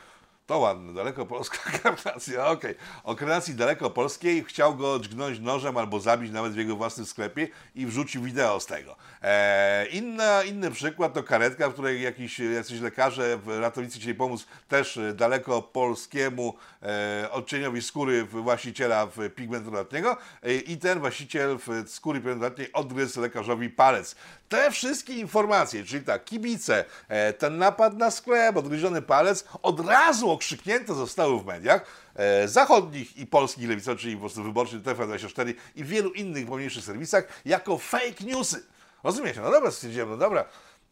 to ładne, dalekopolska karnacja, okej. Okay. O karnacji dalekopolskiej chciał go dźgnąć nożem albo zabić nawet w jego własnym sklepie i wrzucił wideo z tego. Eee, inna, inny przykład to karetka, w której jakiś, jacyś lekarze, ratownicy chcieli pomóc też dalekopolskiemu e, odcieniowi skóry właściciela pigmentolatnego e, i ten właściciel skóry pigmentolatnej odgryzł lekarzowi palec. Te wszystkie informacje, czyli tak, kibice, e, ten napad na sklep, odgryziony palec, od razu okrzyknięte zostały w mediach e, zachodnich i polskich lewicowych, czyli po prostu wyborczych TVN24 i wielu innych pomniejszych serwisach jako fake newsy. Rozumiecie? No dobra, stwierdziłem, no dobra,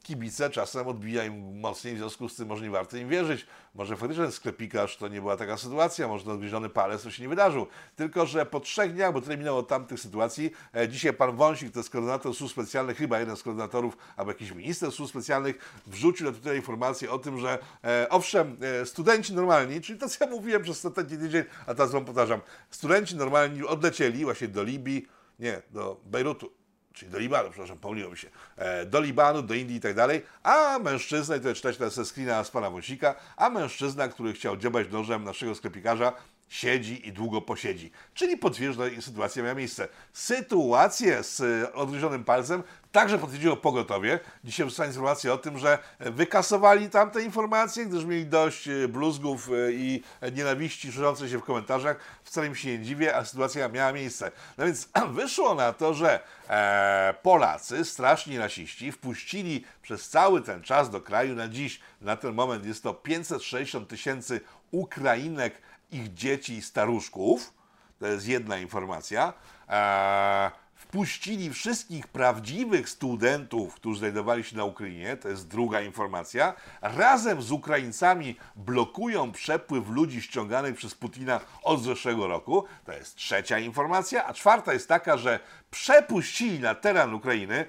kibice czasem odbijają mocniej, w związku z tym może nie warto im wierzyć. Może faktycznie sklepikarz to nie była taka sytuacja, może ten odgryziony palec to się nie wydarzył. Tylko, że po trzech dniach, bo tyle minęło od tamtych sytuacji, e, dzisiaj pan Wąsik, to jest koordynator służb specjalnych, chyba jeden z koordynatorów, albo jakiś minister służb specjalnych, wrzucił na tutaj informację o tym, że e, owszem, e, studenci normalni, czyli to co ja mówiłem przez ostatni tydzień, a teraz wam powtarzam, studenci normalni odlecieli właśnie do Libii, nie, do Bejrutu, czyli do Libanu, przepraszam, pomyliłem się, e, do Libanu, do Indii i tak dalej, a mężczyzna, i to czytać teraz ze screena z pana Wąsika, a mężczyzna, który chciał dziobać nożem naszego sklepikarza, siedzi i długo posiedzi. Czyli potwierdza, że sytuacja miała miejsce. Sytuację z odgryzionym palcem także potwierdziło pogotowie. Dzisiaj wrzucała informację o tym, że wykasowali tamte informacje, gdyż mieli dość e, bluzgów e, i nienawiści szerzącej się w komentarzach. Wcale mi się nie dziwię, a sytuacja miała miejsce. No więc wyszło na to, że e, Polacy, straszni rasiści, wpuścili przez cały ten czas do kraju na dziś, na ten moment jest to 560 tysięcy Ukrainek, ich dzieci i staruszków. To jest jedna informacja. Eee, wpuścili wszystkich prawdziwych studentów, którzy znajdowali się na Ukrainie, to jest druga informacja. Razem z Ukraińcami blokują przepływ ludzi ściąganych przez Putina od zeszłego roku. To jest trzecia informacja. A czwarta jest taka, że przepuścili na teren Ukrainy,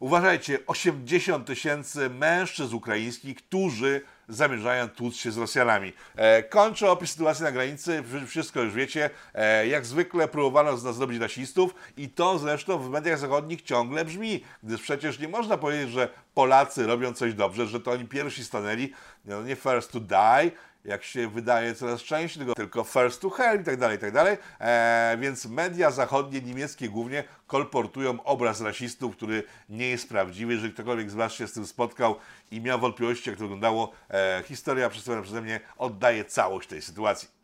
uważajcie, 80 tysięcy mężczyzn ukraińskich, którzy zamierzają tłuc się z Rosjanami. E, kończę opis sytuacji na granicy, wszystko już wiecie. E, jak zwykle próbowano z nas zrobić rasistów i to zresztą w mediach zachodnich ciągle brzmi, gdyż przecież nie można powiedzieć, że Polacy robią coś dobrze, że to oni pierwsi stanęli, no nie first to die, jak się wydaje coraz częściej, tylko first to help i tak dalej, i tak dalej. E, więc media zachodnie, niemieckie głównie, kolportują obraz rasistów, który nie jest prawdziwy. Jeżeli ktokolwiek z Was się z tym spotkał i miał wątpliwości, jak to wyglądało, e, historia przedstawiona przeze mnie oddaje całość tej sytuacji.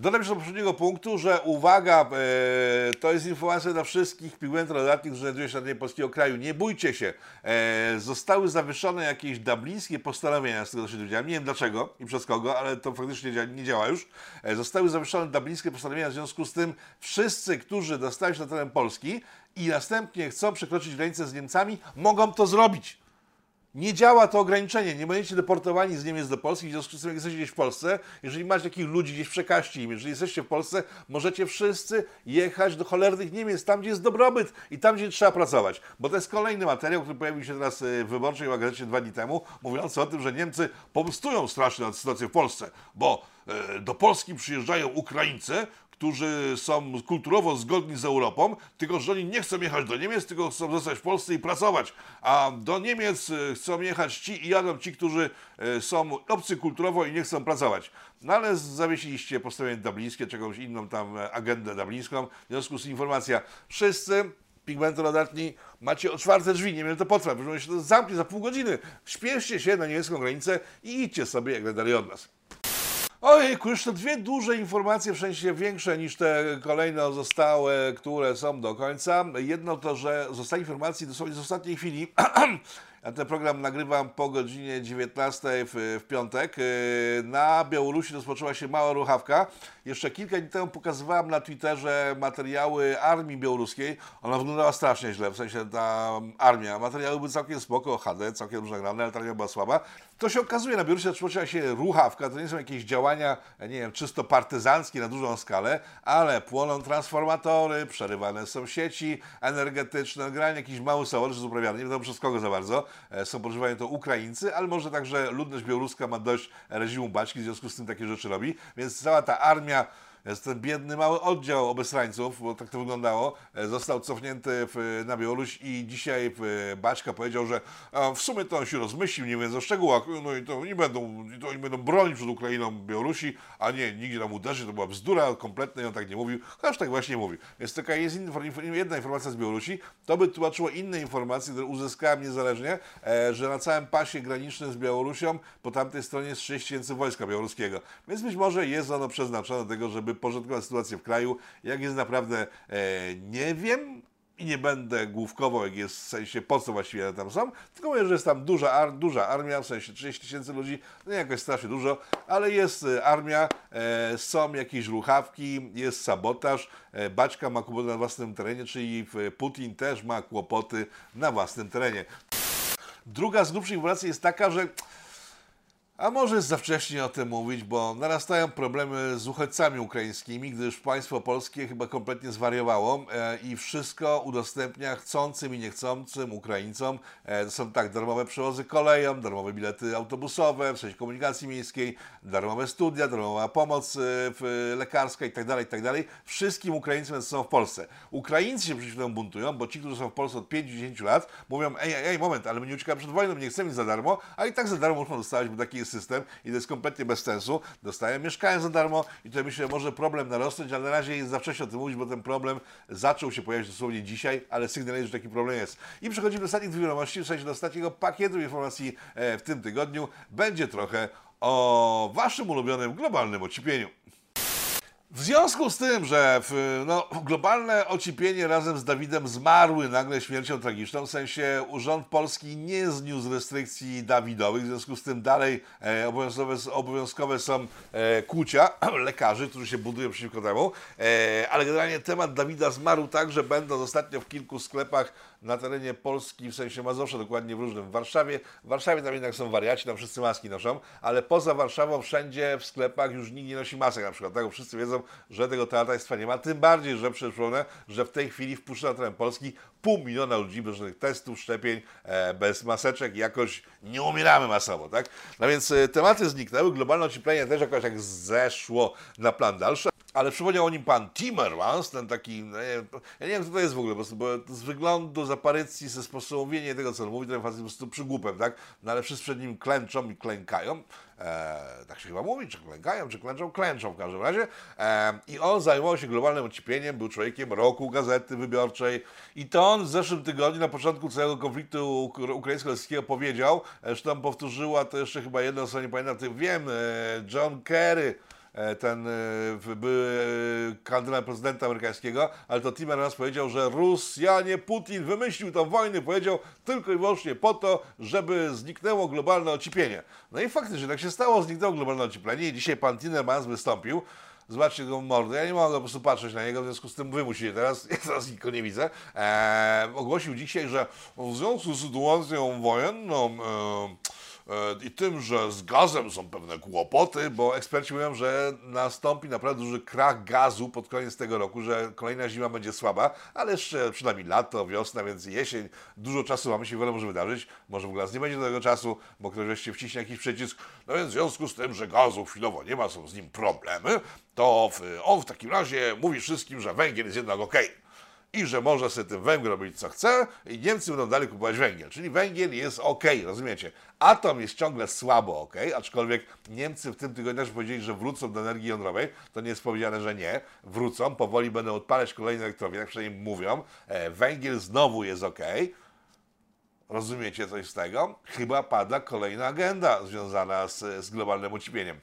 Dodam jeszcze do poprzedniego punktu, że uwaga, e, to jest informacja dla wszystkich pigmentodatnych, którzy znajdują się na terenie polskiego kraju. Nie bójcie się. E, zostały zawieszone jakieś dublińskie postanowienia, z tego co się dowiedziałem. Nie wiem dlaczego i przez kogo, ale to faktycznie nie, działa już. E, zostały zawieszone dublińskie postanowienia, w związku z tym wszyscy, którzy dostają się na teren Polski i następnie chcą przekroczyć granicę z Niemcami, mogą to zrobić. Nie działa to ograniczenie. Nie będziecie deportowani z Niemiec do Polski, w związku z tym, jak jesteście gdzieś w Polsce, jeżeli macie takich ludzi gdzieś przekaźcie im, jeżeli jesteście w Polsce, możecie wszyscy jechać do cholernych Niemiec, tam gdzie jest dobrobyt i tam gdzie trzeba pracować. Bo to jest kolejny materiał, który pojawił się teraz y, w Wyborczej gazecie dwa dni temu, mówiący o tym, że Niemcy pomstują strasznie na sytuację w Polsce, bo e, do Polski przyjeżdżają Ukraińcy, którzy są kulturowo zgodni z Europą, tylko że oni nie chcą jechać do Niemiec, tylko chcą zostać w Polsce i pracować. A do Niemiec e, chcą jechać ci i jadą ci, którzy e, są obcy kulturowo i nie chcą pracować. No ale zawiesiliście postawienie dublińskie, jakąś inną tam e, agendę dublińską. W związku z informacja, wszyscy pigmentonodatni, macie otwarte drzwi, nie wiem, to potrwa, że się to zamknie za pół godziny. Śpieszcie się na niemiecką granicę i idźcie sobie jak najdalej od nas. Ojejku, już to dwie duże informacje, w sensie większe niż te kolejne zostałe, które są do końca. Jedno to, że zostały informacje dosłownie z ostatniej chwili. Ja ten program nagrywam po godzinie 19 w, w piątek. Yy, Na Białorusi rozpoczęła się mała ruchawka. Jeszcze kilka dni temu pokazywałem na Twitterze materiały armii białoruskiej. Ona wyglądała strasznie źle, w sensie ta armia. Materiały były całkiem spoko, HD, całkiem różne grane, ale ta armia była słaba. To się okazuje, na Białorusi rozpoczęła się ruchawka. To nie są jakieś działania, nie wiem, czysto partyzanckie na dużą skalę, ale płoną transformatory, przerywane są sieci energetyczne, granie jakiś mały jest uprawiany, nie wiadomo przez kogo za bardzo. E, Są pożywają to Ukraińcy, ale może także ludność białoruska ma dość reżimu baćki, w związku z tym takie rzeczy robi. Więc cała ta armia jest ten biedny mały oddział obesrańców, bo tak to wyglądało, e, został cofnięty w, na Białoruś i dzisiaj e, Baćka powiedział, że w sumie to on się rozmyślił, nie mówiąc o szczegółach, no i to nie będą, to oni będą bronić przed Ukrainą Białorusi, a nie, nigdzie tam uderzy, to była bzdura kompletna i on tak nie mówił, chociaż tak właśnie mówił. Więc taka jest jedna informacja z Białorusi, to by tłumaczyło inne informacje, które uzyskałem niezależnie, e, że na całym pasie granicznym z Białorusią po tamtej stronie jest 6 tysięcy wojska białoruskiego. Więc być może jest ono przeznaczone do tego, żeby porządkować sytuację w kraju. Jak jest naprawdę, e, nie wiem i nie będę główkował, jak jest w sensie po co właściwie tam są, tylko mówię, że jest tam duża, ar, duża armia, w sensie 30 tysięcy ludzi, no jakoś strasznie dużo, ale jest e, armia, e, są jakieś ruchawki, jest sabotaż, e, Baćka ma kłopoty na własnym terenie, czyli Putin też ma kłopoty na własnym terenie. Druga z grubszych informacji jest taka, że a może jest za wcześnie o tym mówić, bo narastają problemy z uchodźcami ukraińskimi, gdyż państwo polskie chyba kompletnie zwariowało e, i wszystko udostępnia chcącym i niechcącym Ukraińcom. E, są tak, darmowe przewozy koleją, darmowe bilety autobusowe, w sensie komunikacji miejskiej, darmowe studia, darmowa pomoc e, lekarska itd., itd. Wszystkim Ukraińcom, którzy są w Polsce. Ukraińcy się przeciwko temu buntują, bo ci, którzy są w Polsce od 5-10 lat, mówią, ej, ej, moment, ale my nie uciekamy przed wojną, nie chcemy za darmo, a i tak za darmo muszą dostawać, bo taki jest system i to jest kompletnie bez sensu. Dostają mieszkają za darmo i tutaj myślę, że może problem narosnąć, ale na razie jest za wcześnie o tym mówić, bo ten problem zaczął się pojawiać dosłownie dzisiaj, ale sygnalizuje, że taki problem jest. I przechodzimy do ostatnich dwóch wiadomości, w sensie do ostatniego pakietu informacji e, w tym tygodniu. Będzie trochę o waszym ulubionym globalnym ociepleniu. W związku z tym, że no, globalne ocieplenie razem z Dawidem zmarły nagle śmiercią tragiczną, w sensie rząd polski nie zniósł restrykcji Dawidowych, w związku z tym dalej e, obowiązkowe, obowiązkowe są e, kłucia lekarzy, którzy się budują przeciwko temu, e, ale generalnie temat Dawida zmarł tak, że będąc ostatnio w kilku sklepach na terenie Polski, w sensie Mazowsza, dokładnie w różnym, w Warszawie, w Warszawie tam jednak są wariaci, tam wszyscy maski noszą, ale poza Warszawą wszędzie w sklepach już nikt nie nosi masek na przykład, tak, wszyscy wiedzą, że tego teatrajstwa nie ma, tym bardziej, że przypomnę, że w tej chwili wpuszcza na teren Polski pół miliona ludzi bez żadnych testów, szczepień, e, bez maseczek, jakoś nie umieramy masowo, tak? No więc e, tematy zniknęły, globalne ocieplenie też jakoś jak zeszło na plan dalszy. Ale przypomniał o nim pan Timmermans, ten taki, no nie, ja nie wiem kto to jest w ogóle, bo z wyglądu, z aparycji, ze sposobu mówienia tego, co on mówi, ten facet jest po prostu przygłupem, tak? No ale wszyscy przed nim klęczą i klękają, e, tak się chyba mówi, czy klękają, czy klęczą, klęczą w każdym razie. E, I on zajmował się globalnym ociepleniem, był człowiekiem roku Gazety Wyborczej i to on w zeszłym tygodniu, na początku całego konfliktu uk- ukraińsko-rosyjskiego powiedział, zresztą powtórzyła to jeszcze chyba jedno, co nie pamiętam, wiem, e, John Kerry, ten e, były e, kandydat prezydenta amerykańskiego, ale to Timmermans powiedział, że Rosjanie, Putin wymyślił tą wojnę, powiedział tylko i wyłącznie po to, żeby zniknęło globalne ocieplenie. No i faktycznie tak się stało, zniknęło globalne ocieplenie i dzisiaj pan Timmermans wystąpił. Zobaczcie go mordę, ja nie mogę po prostu patrzeć na niego, w związku z tym wy musicie teraz, ja teraz nikogo nie widzę, e, ogłosił dzisiaj, że w związku z sytuacją wojenną e, E, i tym, że z gazem są pewne kłopoty, bo eksperci mówią, że nastąpi naprawdę duży krach gazu pod koniec tego roku, że kolejna zima będzie słaba, ale jeszcze przynajmniej lato, wiosna, więc jesień, dużo czasu mamy się wiele może wydarzyć, może w ogóle nie będzie do tego czasu, bo ktoś wreszcie wciśnie jakiś przycisk, no więc w związku z tym, że gazu chwilowo nie ma, są z nim problemy, to on w takim razie mówi wszystkim, że węgiel jest jednak okej. Okay i że może sobie tym węgiel robić co chce i Niemcy będą dalej kupować węgiel. Czyli węgiel jest ok, rozumiecie? Atom jest ciągle słabo ok, aczkolwiek Niemcy w tym tygodniu powiedzieli, że wrócą do energii jądrowej. To nie jest powiedziane, że nie. Wrócą, powoli będą odpalać kolejne elektrownie, jak przynajmniej mówią. E, węgiel znowu jest ok. Rozumiecie coś z tego? Chyba pada kolejna agenda związana z, z globalnym ociepieniem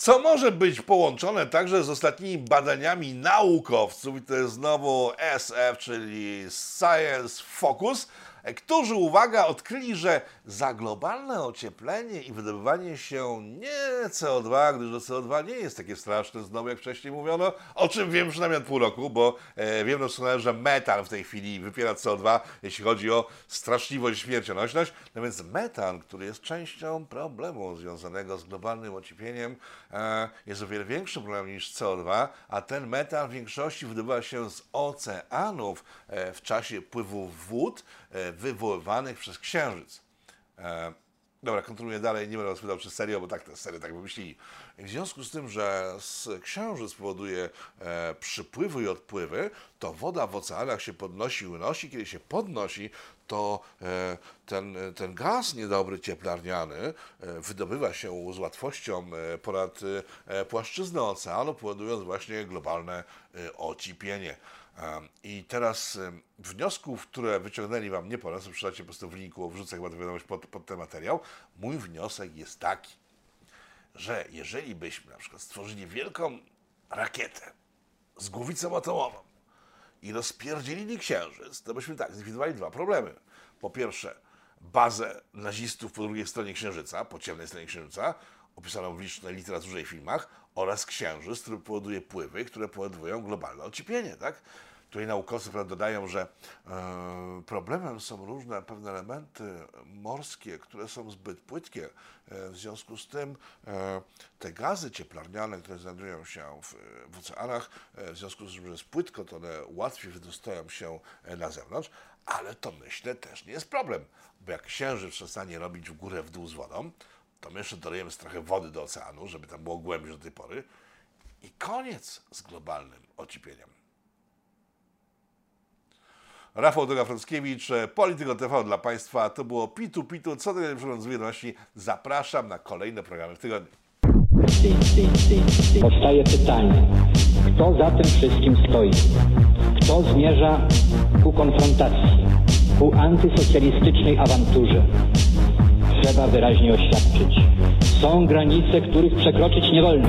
co może być połączone także z ostatnimi badaniami naukowców, i to jest znowu SF, czyli Science Focus, którzy, uwaga, odkryli, że za globalne ocieplenie i wydobywanie się nie CO2, gdyż to CO2 nie jest takie straszne znowu, jak wcześniej mówiono, o czym wiem przynajmniej od pół roku, bo e, wiem doskonale, że metan w tej chwili wypiera CO2, jeśli chodzi o straszliwość śmiercionośność. No więc metan, który jest częścią problemu związanego z globalnym ociepleniem, e, jest o wiele większym problemem niż CO2, a ten metan w większości wydobywa się z oceanów e, w czasie pływu wód, wywoływanych przez Księżyc. E, dobra, kontynuuję dalej, nie będę rozpowiadał czy serio, bo tak te serie tak wymyślili. W związku z tym, że Księżyc powoduje e, przypływy i odpływy, to woda w oceanach się podnosi i unosi. Kiedy się podnosi, to e, ten, ten gaz niedobry cieplarniany e, wydobywa się z łatwością e, ponad e, płaszczyznę oceanu, powodując właśnie globalne e, ocipienie. I teraz wniosków, które wyciągnęli Wam nie polecam, przeczytacie po prostu w linku, wrzucę chyba wiadomość pod, pod ten materiał. Mój wniosek jest taki, że jeżeli byśmy na przykład stworzyli wielką rakietę z głowicą atomową i rozpierdzielili księżyc, to byśmy tak zlikwidowali dwa problemy. Po pierwsze, bazę nazistów po drugiej stronie księżyca, po ciemnej stronie księżyca, opisaną w licznej literaturze i filmach, oraz księżyc, który powoduje pływy, które powodują globalne ocieplenie, tak? Tutaj naukowcy dodają, że e, problemem są różne pewne elementy morskie, które są zbyt płytkie. E, w związku z tym e, te gazy cieplarniane, które znajdują się w, w oceanach, w związku z tym, że jest płytko, to one łatwiej wydostają się na zewnątrz, ale to myślę też nie jest problem, bo jak księżyc przestanie robić w górę w dół z wodą, to my jeszcze dolejemy trochę wody do oceanu, żeby tam było głębiej do tej pory i koniec z globalnym ociepieniem. Rafał Doga-Frąckiewicz, Polityko TV dla Państwa. To było Pitu Pitu. Co to przegląd z? Zapraszam na kolejne programy w tygodniu. Powstaje pytanie, kto za tym wszystkim stoi? Kto zmierza ku konfrontacji, ku antysocjalistycznej awanturze? Trzeba wyraźnie oświadczyć. Są granice, których przekroczyć nie wolno.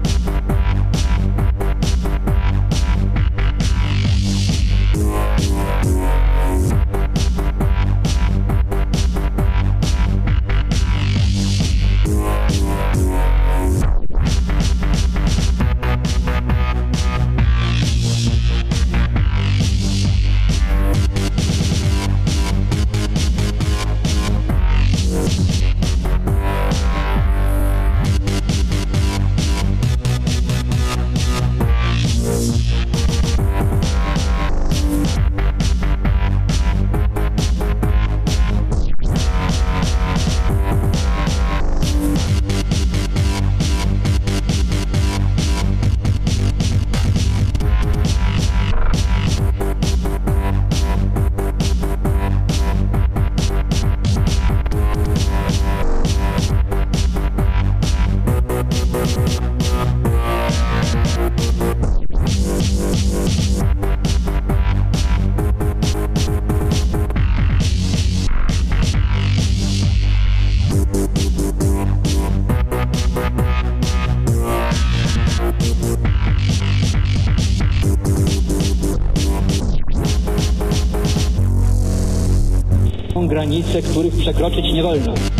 Granice, których przekroczyć nie wolno.